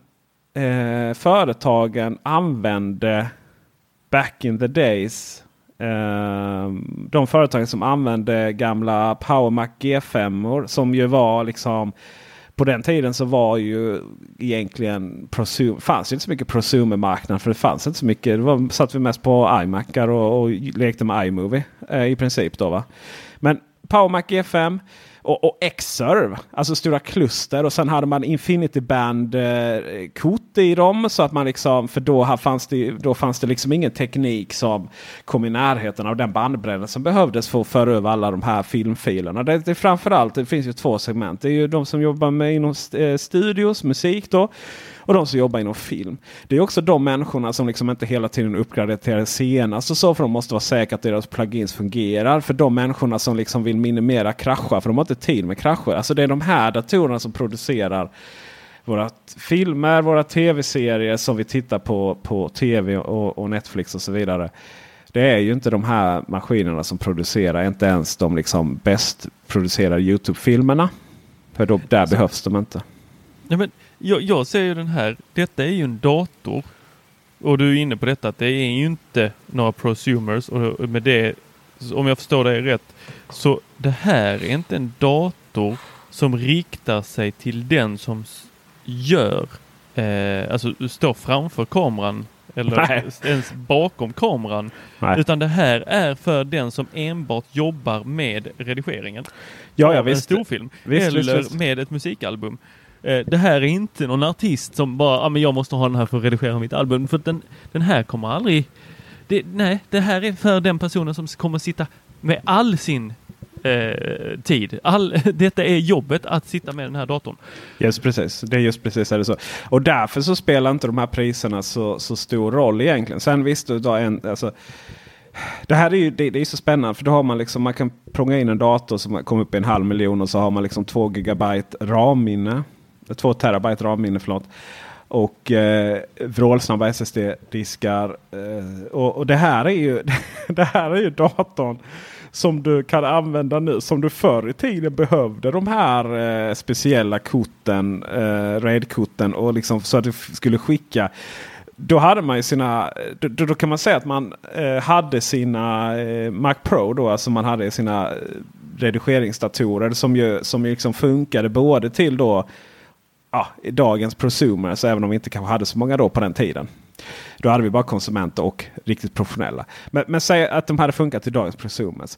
eh, företagen använde back in the days Ehm, de företagen som använde gamla PowerMac G5 som ju var liksom på den tiden så var ju egentligen prosum, fanns inte så mycket prosumer-marknad. För det fanns inte så mycket. Det var, satt vi mest på iMacar och, och lekte med iMovie eh, i princip. då va. Men PowerMac G5 och, och Xserve, alltså stora kluster. Och sen hade man Infinity Band-kort eh, i dem. Så att man liksom, för då fanns, det, då fanns det liksom ingen teknik som kom i närheten av den bandbredden som behövdes för att föra över alla de här filmfilerna. Det, det är framförallt, det finns ju två segment. Det är ju de som jobbar med inom eh, studios, musik då och de som jobbar inom film. Det är också de människorna som liksom inte hela tiden uppgraderar senast och så. För de måste vara säkra att deras plugins fungerar. För de människorna som liksom vill minimera kraschar. För de har inte tid med krascher. Alltså det är de här datorerna som producerar våra filmer, våra tv-serier som vi tittar på på tv och, och, Netflix och så vidare. Det är ju inte de här maskinerna som producerar, inte ens de liksom bäst producerade Youtube-filmerna. För då, där alltså, behövs de inte. Ja, men jag, jag ser ju den här, detta är ju en dator. Och du är inne på detta att det är ju inte några prosumers och med det, om jag förstår dig rätt, så det här är inte en dator som riktar sig till den som gör, eh, alltså står framför kameran eller Nej. ens bakom kameran. Nej. Utan det här är för den som enbart jobbar med redigeringen. Ja, ja, av visst. en storfilm. Visst, eller visst, visst. med ett musikalbum. Eh, det här är inte någon artist som bara, ah, men jag måste ha den här för att redigera mitt album. För den, den här kommer aldrig... Det, nej, det här är för den personen som kommer sitta med all sin eh, tid. All, detta är jobbet att sitta med den här datorn. Just precis, det är just precis är det så. Och därför så spelar inte de här priserna så, så stor roll egentligen. Sen visst, du, en, alltså, det här är ju det, det, är så spännande för då har man liksom man kan prånga in en dator som kommer upp i en halv miljon och så har man liksom två gigabyte RAM-minne. 2 terabyte RAM-minne förlåt. Och eh, vrålsnabba SSD-diskar. Eh, och, och, det här är ju det här är ju datorn som du kan använda nu. Som du förr i tiden behövde de här eh, speciella korten, eh, RAID-korten. Och liksom så att du skulle skicka. Då hade man ju sina, eh, då, då kan man säga att man eh, hade sina eh, Mac Pro då. Alltså man hade sina eh, redigeringsdatorer som ju, som ju liksom funkade både till då ja, dagens prosumers, även om vi inte kanske hade så många då på den tiden. Då hade vi bara konsumenter och riktigt professionella. Men, men säg att de hade funkat i dagens prosumers.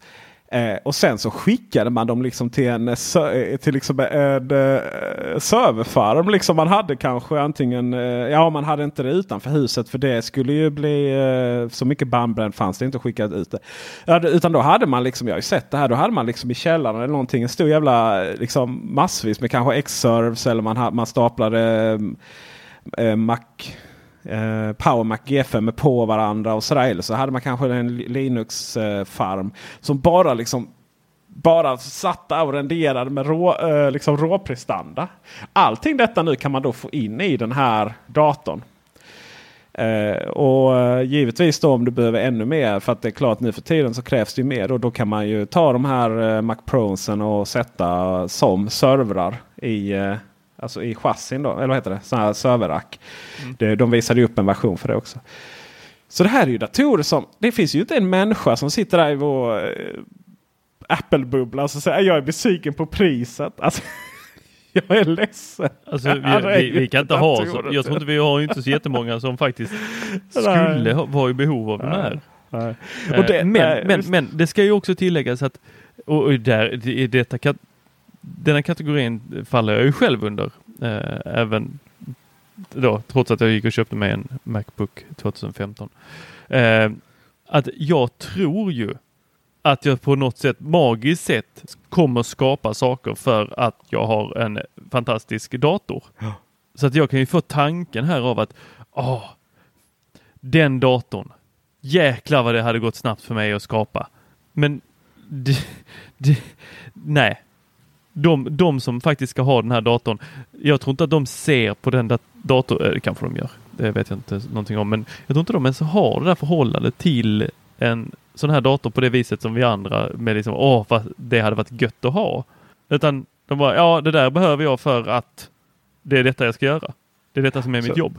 Eh, och sen så skickade man dem liksom till en, eh, eh, till liksom eh, en serverfarm. Liksom man hade kanske antingen, ja man hade inte det utanför huset för det skulle ju bli så mycket bandbredd fanns det inte att skicka ut det. Utan då hade man liksom, jag har ju sett det här, då hade man liksom i källaren eller någonting en stor jävla liksom massvis med kanske X-serves eller man, man staplade Mac eh, PowerMac G5 på varandra och sådär. Eller så hade man kanske en Linux-farm som bara liksom bara satta och renderade med rå, eh, liksom råprestanda. Allting detta nu kan man då få in i den här datorn. Eh, och uh, givetvis då om du behöver ännu mer för att det är klart nu för tiden så krävs det mer. Och då kan man ju ta de här uh, Mac Prosen och sätta som servrar i, eh, Alltså i chassin då, eller vad heter det? Sådana här serverrack. Mm. de visade upp en version för det också. Så det här är ju datorer som, det finns ju inte en människa som sitter där i vår äh, Apple-bubbla och säger jag är besviken på priset. Alltså, jag är ledsen. Alltså, vi, vi, vi kan inte ha så. Jag tror inte vi har inte så jättemånga som faktiskt skulle vara i behov av den här. Nej. Eh, det, men, nej, men, men det ska ju också tilläggas att och där, i detta denna kategorin faller jag ju själv under. Eh, även då, trots att jag gick och köpte mig en Macbook 2015. Eh, att jag tror ju att jag på något sätt magiskt sätt kommer skapa saker för att jag har en fantastisk dator. Ja. Så att jag kan ju få tanken här av att åh, den datorn, jäklar vad det hade gått snabbt för mig att skapa. Men det, det, nej, de, de som faktiskt ska ha den här datorn, jag tror inte att de ser på den datorn, eh, det kanske de gör, det vet jag inte någonting om, men jag tror inte de ens har det där förhållandet till en sån här dator på det viset som vi andra med liksom, åh, vad det hade varit gött att ha. Utan de bara, ja, det där behöver jag för att det är detta jag ska göra. Det är detta som är så, mitt jobb.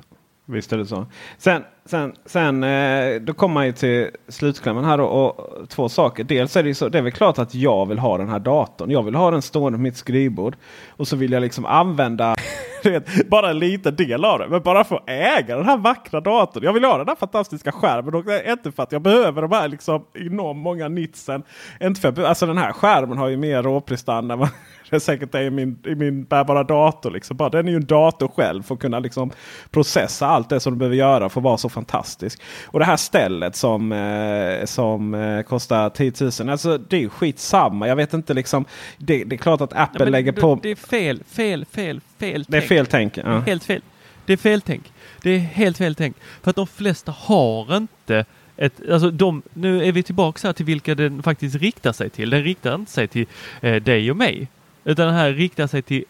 Visst är det så. Sen, sen, sen eh, då kommer man ju till slutklämmen här. då, Och, två saker. Dels är det, ju så, det är väl klart att jag vill ha den här datorn. Jag vill ha den stående på mitt skrivbord. Och så vill jag liksom använda bara en liten del av det. Men bara få äga den här vackra datorn. Jag vill ha den här fantastiska skärmen. Och det är inte för att jag behöver de här liksom enormt många nitsen. Inte för, alltså den här skärmen har ju mer råprestanda än det säkert är i min, i min bärbara dator. Liksom. Bara, den är ju en dator själv för att kunna liksom processa allt det som du behöver göra för att vara så fantastisk. Och det här stället som, eh, som eh, kostar 10 000. Alltså det är ju skitsamma. Jag vet inte liksom. Det, det är klart att Apple Ja, lägger det- på. Det är fel, fel, fel, fel. Det är tänk. Fel tänk. Ja. Helt fel. Det är fel tänk. Det är helt fel tänk. För att de flesta har inte ett, alltså de, nu är vi tillbaka här till vilka den faktiskt riktar sig till. Den riktar inte sig till eh, dig och mig. Utan den här riktar sig till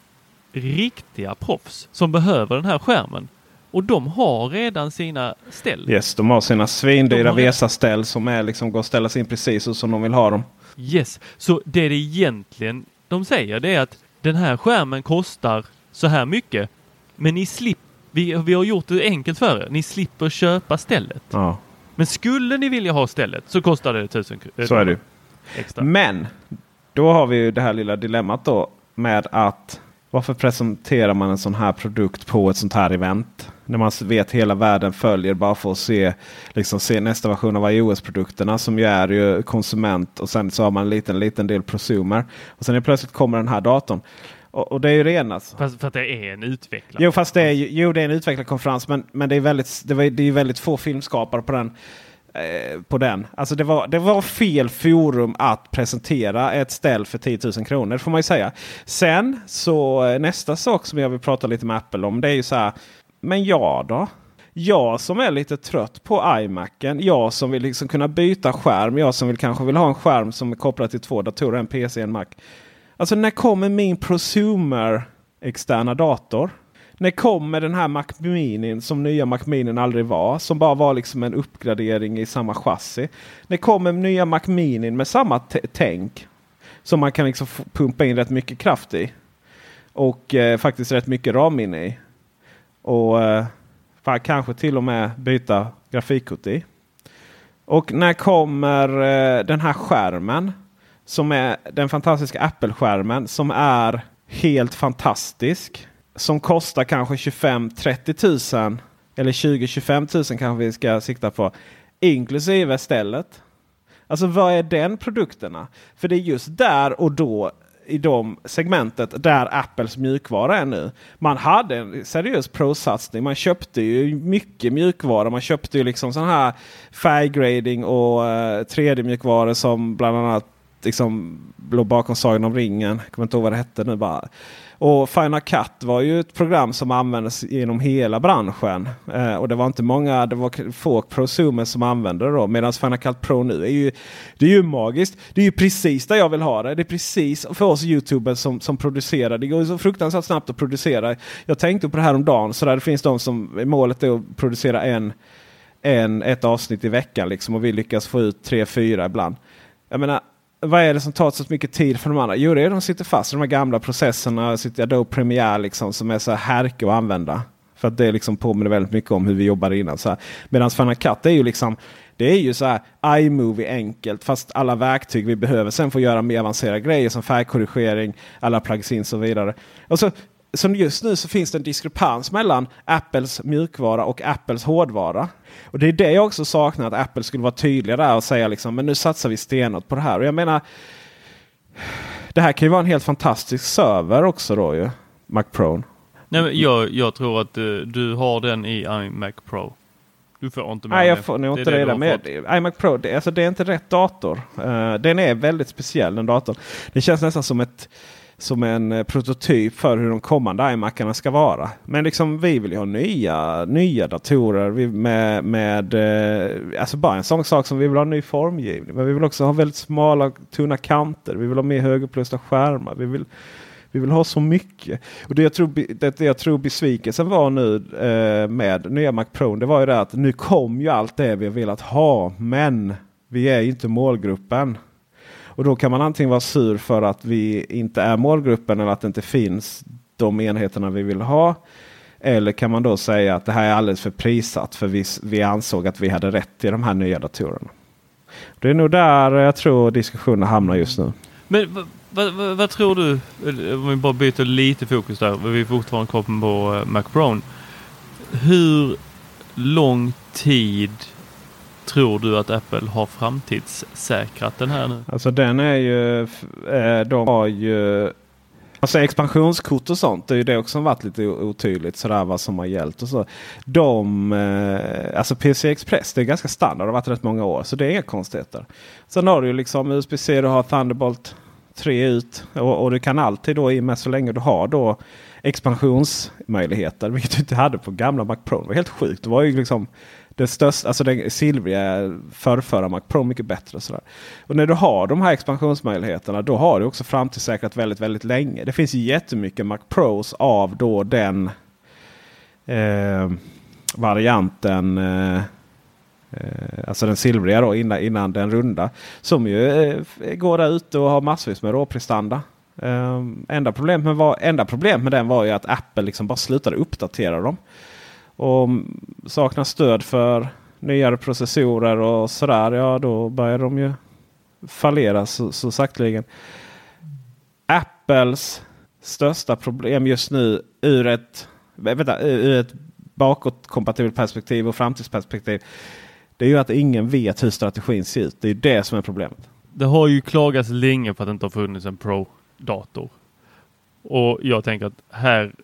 riktiga proffs som behöver den här skärmen. Och de har redan sina ställ. Yes, de har sina svindyra Vesa-ställ som är liksom går att ställa in precis så som de vill ha dem. Yes, så det det egentligen de säger det är att den här skärmen kostar så här mycket. Men ni slipper, vi, vi har gjort det enkelt för er. Ni slipper köpa stället. Ja, Men skulle ni vilja ha stället så kostar det tusen kr- så är det extra. Men då har vi ju det här lilla dilemmat då med att varför presenterar man en sån här produkt på ett sånt här event? När man vet hela världen följer bara för att se, liksom se nästa version av iOS-produkterna som ju är ju konsument och sen så har man en liten, liten del prosumer. Och sen är plötsligt kommer den här datorn. Och, och det är ju det ena. alltså. Fast för att det är en utvecklare. Jo, fast det är, jo, det är en utvecklarkonferens men, men det, är väldigt, det, var, det är väldigt få filmskapare på den. Eh, på den. Alltså det var, det var fel forum att presentera ett ställ för 10 000 kronor. får man ju säga. Sen så eh, nästa sak som jag vill prata lite med Apple om. Det är ju så här. Men jag då? Jag som är lite trött på iMacen. Jag som vill liksom kunna byta skärm. Jag som vill, kanske vill ha en skärm som är kopplad till två datorer. En PC och en Mac. Alltså när kommer min prosumer externa dator? När kommer den här Mac Mini som nya Mac Mini aldrig var? Som bara var liksom en uppgradering i samma chassi. När kommer nya Mac Mini med samma tänk? Som man kan liksom pumpa in rätt mycket kraft i. Och eh, faktiskt rätt mycket ram in i. Och eh, för kanske till och med byta grafikkort i. Och när kommer eh, den här skärmen? Som är den fantastiska Apple-skärmen som är helt fantastisk. Som kostar kanske 25-30 000 eller 20-25 000 kanske vi ska sikta på. Inklusive stället. Alltså vad är den produkterna? För det är just där och då i de segmentet där Apples mjukvara är nu. Man hade en seriös pro-satsning. Man köpte ju mycket mjukvara. Man köpte ju liksom sån här färggrading och eh, 3D-mjukvara som bland annat liksom låg bakom Sagan om ringen. Jag kommer inte ihåg vad det hette nu bara. Och Final Cut var ju ett program som användes genom hela branschen. Eh, och det var inte många, det var få prosumers som använde det då. Medan Final Cut Pro nu är ju, det är ju magiskt. Det är ju precis där jag vill ha det. Det är precis för oss youtubers som, som producerar. Det går ju så fruktansvärt snabbt att producera. Jag tänkte på det här om dagen. Så där det finns de som målet är att producera en, en, ett avsnitt i veckan. Liksom, och vi lyckas få ut tre, fyra ibland. Jag menar, vad är det som tar så mycket tid för de andra? Jo, det är de sitter fast i de här gamla processerna. Sitter Adobe Premiere liksom, som är så här härke att använda. För att det liksom påminner väldigt mycket om hur vi jobbade innan. Så här. Medan Final Cut är ju liksom det är ju så här iMovie enkelt fast alla verktyg vi behöver sen får göra mer avancerade grejer som färgkorrigering, alla plugins och så vidare. Och så, så just nu så finns det en diskrepans mellan Apples mjukvara och Apples hårdvara. Och det är det jag också saknar att Apple skulle vara tydliga där och säga liksom men nu satsar vi stenhårt på det här. Och jag menar det här kan ju vara en helt fantastisk server också då ju. Mac Pro. Nej, men jag, jag tror att du, du har den i iMac Pro. Du får inte med Nej, jag får nog inte det. har med iMac Pro, det, alltså, det är inte rätt dator. Eh, den är väldigt speciell den datorn. Det känns nästan som, ett, som en eh, prototyp för hur de kommande iMacarna ska vara. Men liksom vi vill ju ha nya, nya datorer vi, med, med eh, alltså bara en sån sak som vi vill ha ny formgivning. Men vi vill också ha väldigt smala tunna kanter. Vi vill ha mer högupplösta skärmar. Vi vill, vi vill ha så mycket. Och det jag tror, det, det jag tror besvikelsen var nu eh, med nya Mac Pro. Det var ju det att nu kom ju allt det vi har velat ha. Men vi är inte målgruppen. Och då kan man antingen vara sur för att vi inte är målgruppen eller att det inte finns de enheterna vi vill ha. Eller kan man då säga att det här är alldeles för prissatt för vi, vi ansåg att vi hade rätt i de här nya datorerna. Det är nog där jag tror diskussionen hamnar just nu. Men vad, tror du, om vi bara byter lite fokus där, vi är fortfarande kvar på eh, Mac Brown. Hur lång tid tror du att Apple har framtidssäkrat den här nu? Alltså den är ju, eh, de har ju Alltså expansionskort och sånt, det är ju det också som varit lite otydligt sådär vad som har gällt. Och så. De, eh, alltså PC Express det är ganska standard, det har varit rätt många år. Så det är inga konstigheter. Sen har du ju liksom USB-C, du har Thunderbolt 3 ut. Och, och du kan alltid då i och med så länge du har då expansionsmöjligheter. Vilket du inte hade på gamla Mac Pro. Det var helt sjukt. Det var ju liksom det största, alltså den silvriga förrförra Mac Pro mycket bättre. Och, sådär. och när du har de här expansionsmöjligheterna då har du också framtidssäkrat väldigt, väldigt länge. Det finns ju jättemycket Mac Pros av då den eh, varianten. Eh, eh alltså den silvriga då innan, innan den runda. Som ju eh, går där ute och har massvis med råprestanda. Eh, enda, problemet med var, enda problemet med den var ju att Apple liksom bara slutade uppdatera dem. Och saknar stöd för nyare processorer och sådär. Ja då börjar de ju fallera så, så sakteligen. Apples största problem just nu ur ett, vänta, ur ett bakåtkompatibelt perspektiv och framtidsperspektiv det är ju att ingen vet hur strategin ser ut. Det är det som är problemet. Det har ju klagats länge på att det inte har funnits en Pro-dator. Och jag tänker att här,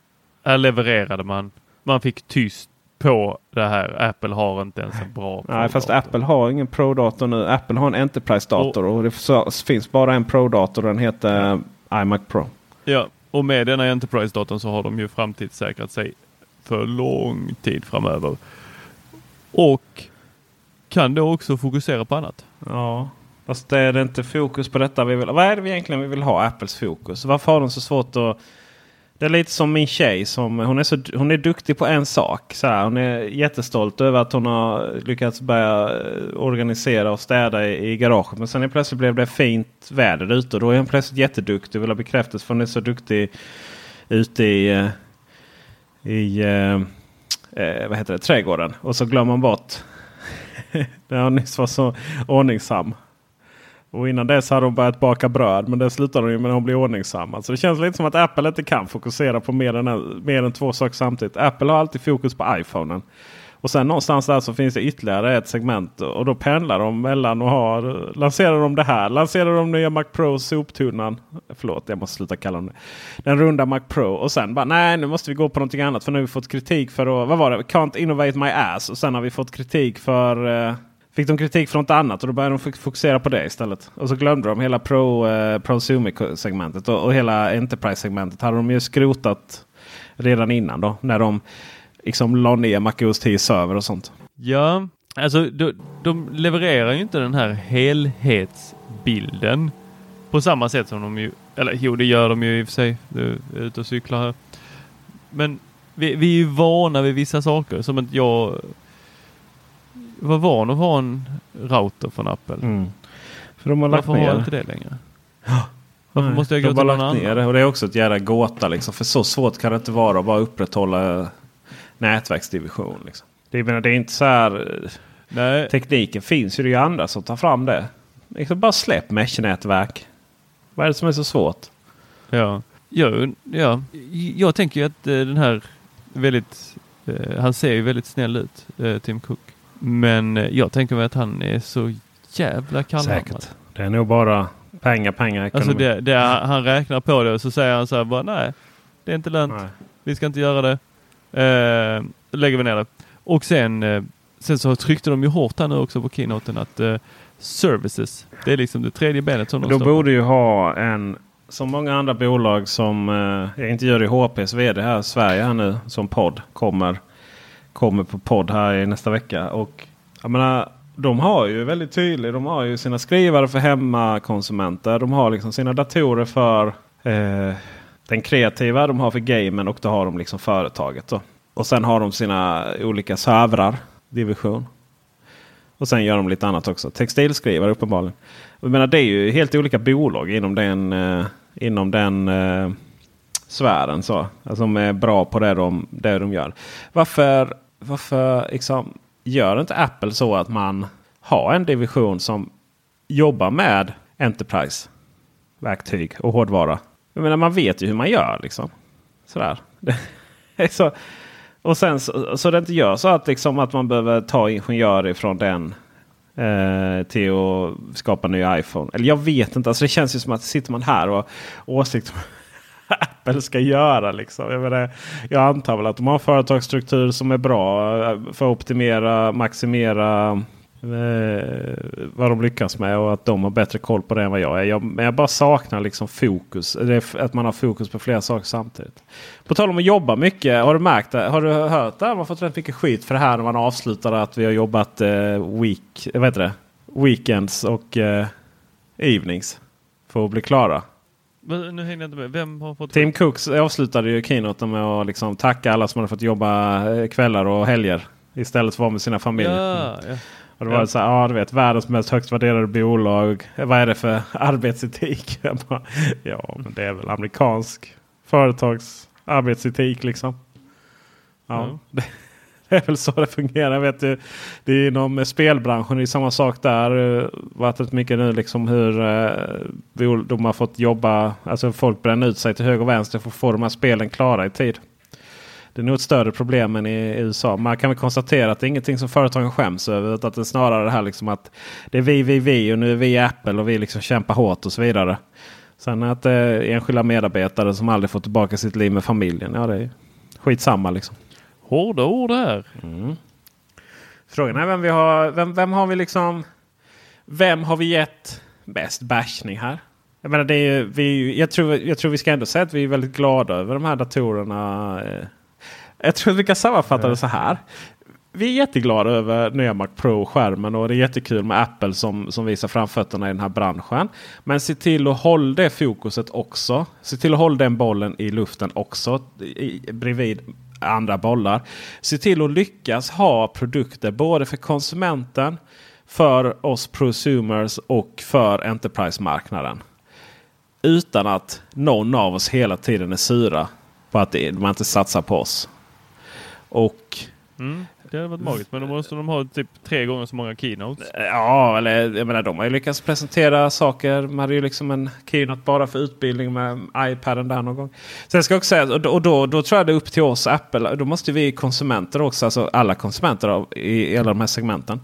här levererade man. Man fick tyst på det här. Apple har inte ens en bra Nej, fast Apple har ingen Pro-dator nu. Apple har en Enterprise-dator och, och, det finns bara en Pro-dator den heter ja. iMac Pro. Ja, och med denna Enterprise-datorn så har de ju framtidssäkrat sig för lång tid framöver. Och kan då också fokusera på annat. Ja, fast det är det inte fokus på detta vi vill. Vad är det vi egentligen vi vill ha Apples fokus? Varför har de så svårt att det är lite som min tjej. Som, hon, är så, hon är duktig på en sak. Så här, hon är jättestolt över att hon har lyckats börja organisera och städa i, i garaget. Men sen plötsligt blev det fint väder ute. Och då är hon plötsligt jätteduktig och vill ha bekräftelse för hon är så duktig ute i, eh, i eh, eh, vad heter det, trädgården. Och så glömmer man bort när jag nyss var så ordningsam. Och innan dess hade hon börjat baka bröd. Men det slutade hon ju med när hon blev ordningsam. Alltså det känns lite som att Apple inte kan fokusera på mer än, mer än två saker samtidigt. Apple har alltid fokus på iPhonen. Och sen någonstans där så finns det ytterligare ett segment. Och då pendlar de mellan och har. Lanserar de det här. Lanserar de nya Mac Pro soptunnan. Förlåt jag måste sluta kalla dem det. Den runda Mac Pro. Och sen bara nej nu måste vi gå på någonting annat. För nu har vi fått kritik för att. Vad var det? Can't innovate my ass. Och sen har vi fått kritik för. Eh, Fick de kritik från något annat och då började de fokusera på det istället. Och så glömde de hela Pro, eh, Prosumer-segmentet och, och hela Enterprise-segmentet hade de ju skrotat redan innan då. När de liksom la ner MacOS 10 server och sånt. Ja, alltså de, de levererar ju inte den här helhetsbilden på samma sätt som de ju, eller jo det gör de ju i och för sig, du är ute och cyklar här. Men vi, vi är ju vana vid vissa saker som att jag var van att ha en router från Apple. Mm. För de har Varför lagt ner. har jag inte det längre? Varför måste jag gå till någon annan? Det. Och det är också ett jävla gåta liksom. För så svårt kan det inte vara att bara upprätthålla nätverksdivision. Liksom. Det, menar, det är inte så här. Nej. Tekniken finns ju. Det är andra som tar fram det. Liksom bara släpp mesh-nätverk. Vad är det som är så svårt? Ja, ja, ja. jag tänker ju att eh, den här väldigt, eh, han ser ju väldigt snäll ut, eh, Tim Cook. Men jag tänker mig att han är så jävla kallhamrad. Säkert. Det är nog bara pengar, pengar, ekonomi. Alltså det, det, han räknar på det och så säger han så här bara nej, det är inte lönt. Nej. Vi ska inte göra det. Eh, lägger vi ner det. Och sen, eh, sen så tryckte de ju hårt här nu också på keynoten att eh, services, det är liksom det tredje benet som de De borde ju ha en, som många andra bolag som eh, jag intervjuade i HPs VD här i Sverige här nu som podd kommer kommer på podd här i nästa vecka. Och jag menar, de har ju väldigt tydligt. De har ju sina skrivare för hemmakonsumenter. De har liksom sina datorer för eh, den kreativa. De har för gamen och då har de liksom företaget. Då. Och sen har de sina olika servrar. Division. Och sen gör de lite annat också. Textilskrivare uppenbarligen. Jag menar, det är ju helt olika bolag inom den, eh, inom den eh, sfären. Så, alltså, som är bra på det de, det de gör. Varför, varför liksom, gör inte Apple så att man har en division som jobbar med Enterprise-verktyg och hårdvara? Jag menar, man vet ju hur man gör. liksom. Sådär. så, och sen så, så det inte gör så att, liksom, att man behöver ta ingenjörer från den eh, till att skapa en ny iPhone. Eller jag vet inte. Alltså det känns ju som att sitter man här och åsikter Apple ska göra. Liksom. Jag, menar, jag antar väl att de har en företagsstruktur som är bra för att optimera, maximera eh, vad de lyckas med och att de har bättre koll på det än vad jag är. Jag, men jag bara saknar liksom fokus. Att man har fokus på flera saker samtidigt. På tal om att jobba mycket. Har du märkt det? Har du hört det? Man har fått rätt mycket skit för det här när man avslutar att vi har jobbat eh, week, vad heter det? weekends och eh, evenings. För att bli klara. Men, nu hänger jag inte med. Vem har fått Tim Cooks avslutade ju keynoten med att liksom tacka alla som hade fått jobba eh, kvällar och helger. Istället för att vara med sina familjer. Ja, ja. Och det var Ja. så här, ja du vet världens mest högst värderade bolag. Vad är det för arbetsetik? Bara, ja men det är väl amerikansk företags arbetsetik liksom. Ja, Ja. Det, är väl så det fungerar. Vet du. det är inom spelbranschen, det är samma sak där. Det har varit rätt mycket nu liksom hur eh, de har fått jobba. Alltså folk bränner ut sig till höger och vänster för att få de här spelen klara i tid. Det är nog ett större problem än i USA. Man kan väl konstatera att det är ingenting som företagen skäms över. Utan att det är snarare det här liksom att det är vi, vi, vi och nu är vi Apple och vi liksom kämpar hårt och så vidare. Sen att det är enskilda medarbetare som aldrig får tillbaka sitt liv med familjen. Ja, det är skitsamma liksom. Hårda ord här. Frågan är vem vi har. Vem, vem har vi liksom? Vem har vi gett bäst bashning här? Jag menar, det är ju, vi, jag, tror, jag tror vi ska ändå säga att vi är väldigt glada över de här datorerna. eh. Jag tror att vi kan sammanfatta det så här. Vi är jätteglada över nya Mac Pro-skärmen och det är jättekul med Apple som, som visar framfötterna i den här branschen. Men se till att hålla det fokuset också. Se till att hålla den bollen i luften också i, bredvid andra bollar. Se till att lyckas ha produkter både för konsumenten, för oss prosumers och för Enterprise-marknaden. Utan att någon av oss hela tiden är sura på att man inte satsar på oss. Och Mm. Det hade varit magiskt. Men då måste de ha typ tre gånger så många keynotes. Ja, eller jag menar de har ju lyckats presentera saker. Man hade ju liksom en keynote bara för utbildning med iPaden där någon gång. Sen ska jag också säga, och då, och då, då tror jag det är upp till oss Apple. Då måste vi konsumenter också, alltså alla konsumenter av, i, i alla de här segmenten.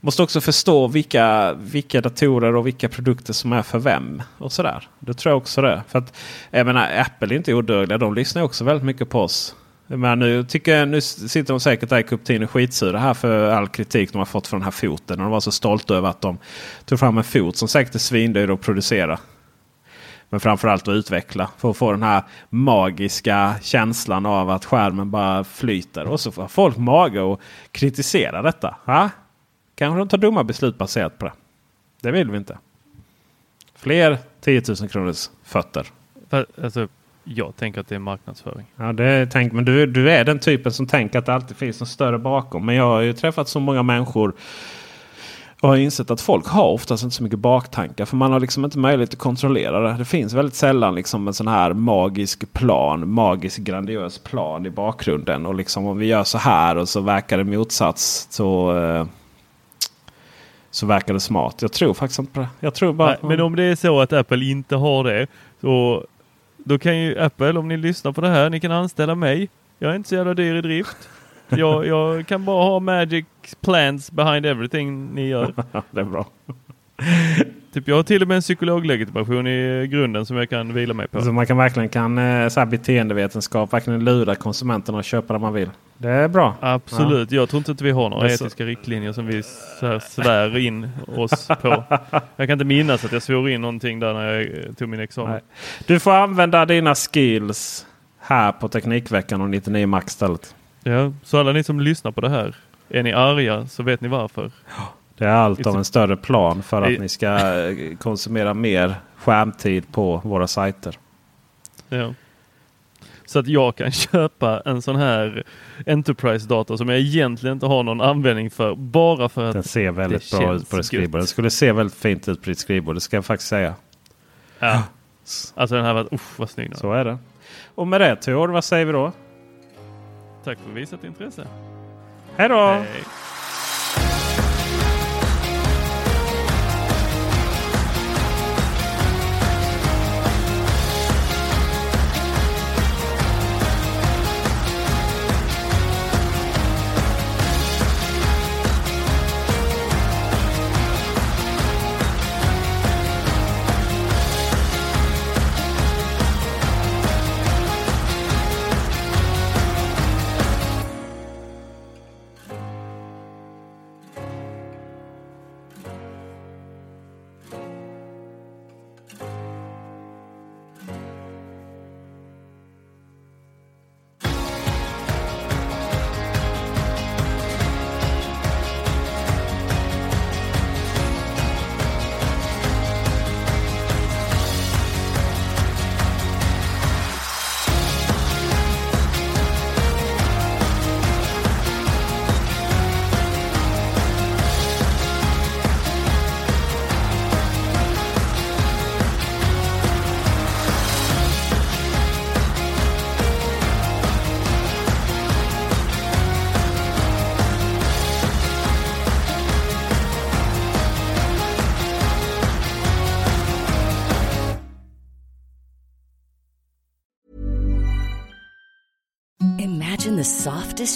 Måste också förstå vilka, vilka datorer och vilka produkter som är för vem. Och sådär. Det tror jag också det. För att, jag menar, Apple är inte odödliga. De lyssnar också väldigt mycket på oss. Men nu, tycker jag, nu sitter de säkert där i Cupertino skitsura här för all kritik de har fått för den här foten. Och de var så stolta över att de tog fram en fot som säkert är svindyr att producera. Men framförallt att utveckla för att få den här magiska känslan av att skärmen bara flyter. Och så får folk mage att kritisera detta. Ha? Kanske de tar dumma beslut baserat på det. Det vill vi inte. Fler 10 000 kronors fötter. Alltså, jag tänker att det är marknadsföring. Ja, det tänk, men du, du är den typen som tänker att det alltid finns något större bakom. Men jag har ju träffat så många människor och har insett att folk har oftast inte så mycket baktankar. För man har liksom inte möjlighet att kontrollera det. Det finns väldigt sällan liksom en sån här magisk plan, magisk grandiös plan i bakgrunden. Och liksom om vi gör så här och så verkar det motsats så, eh, så verkar det smart. Jag tror faktiskt inte på det. Jag tror bara Nej, men om det är så att Apple inte har det, så då kan ju Apple, om ni lyssnar på det här, ni kan anställa mig. Jag är inte så jävla dyr i drift. Jag, jag kan bara ha magic plans behind everything ni gör. det är bra. Typ jag har till och med en psykologlegitimation i grunden som jag kan vila mig på. Så man kan verkligen kan eh, så här beteendevetenskap verkligen lura konsumenterna att köpa det man vill. Det är bra. Absolut. Jag tror inte att vi har några etiska riktlinjer som vi svär in oss på. Jag kan inte minnas att jag svor in någonting där när jag eh, tog min examen. Nej. Du får använda dina skills här på Teknikveckan och 99 Max istället. Ja, så alla ni som lyssnar på det här, är ni arga så vet ni varför. Det är allt av en större plan för att ni ska eh, konsumera mer skärmtid på våra sajter. Ja. Så att jag kan köpa en sån här Enterprise-dator som jag egentligen inte har någon användning för. Bara för att Den ser väldigt bra ut på det gött. skrivbordet. Den skulle se väldigt fint ut på ditt skrivbord. Det ska jag faktiskt säga. Ja. Alltså den här var, usch vad snygg Så är det. Och med det Tor, vad säger vi då? Tack för visat intresse. Hej då! Hej.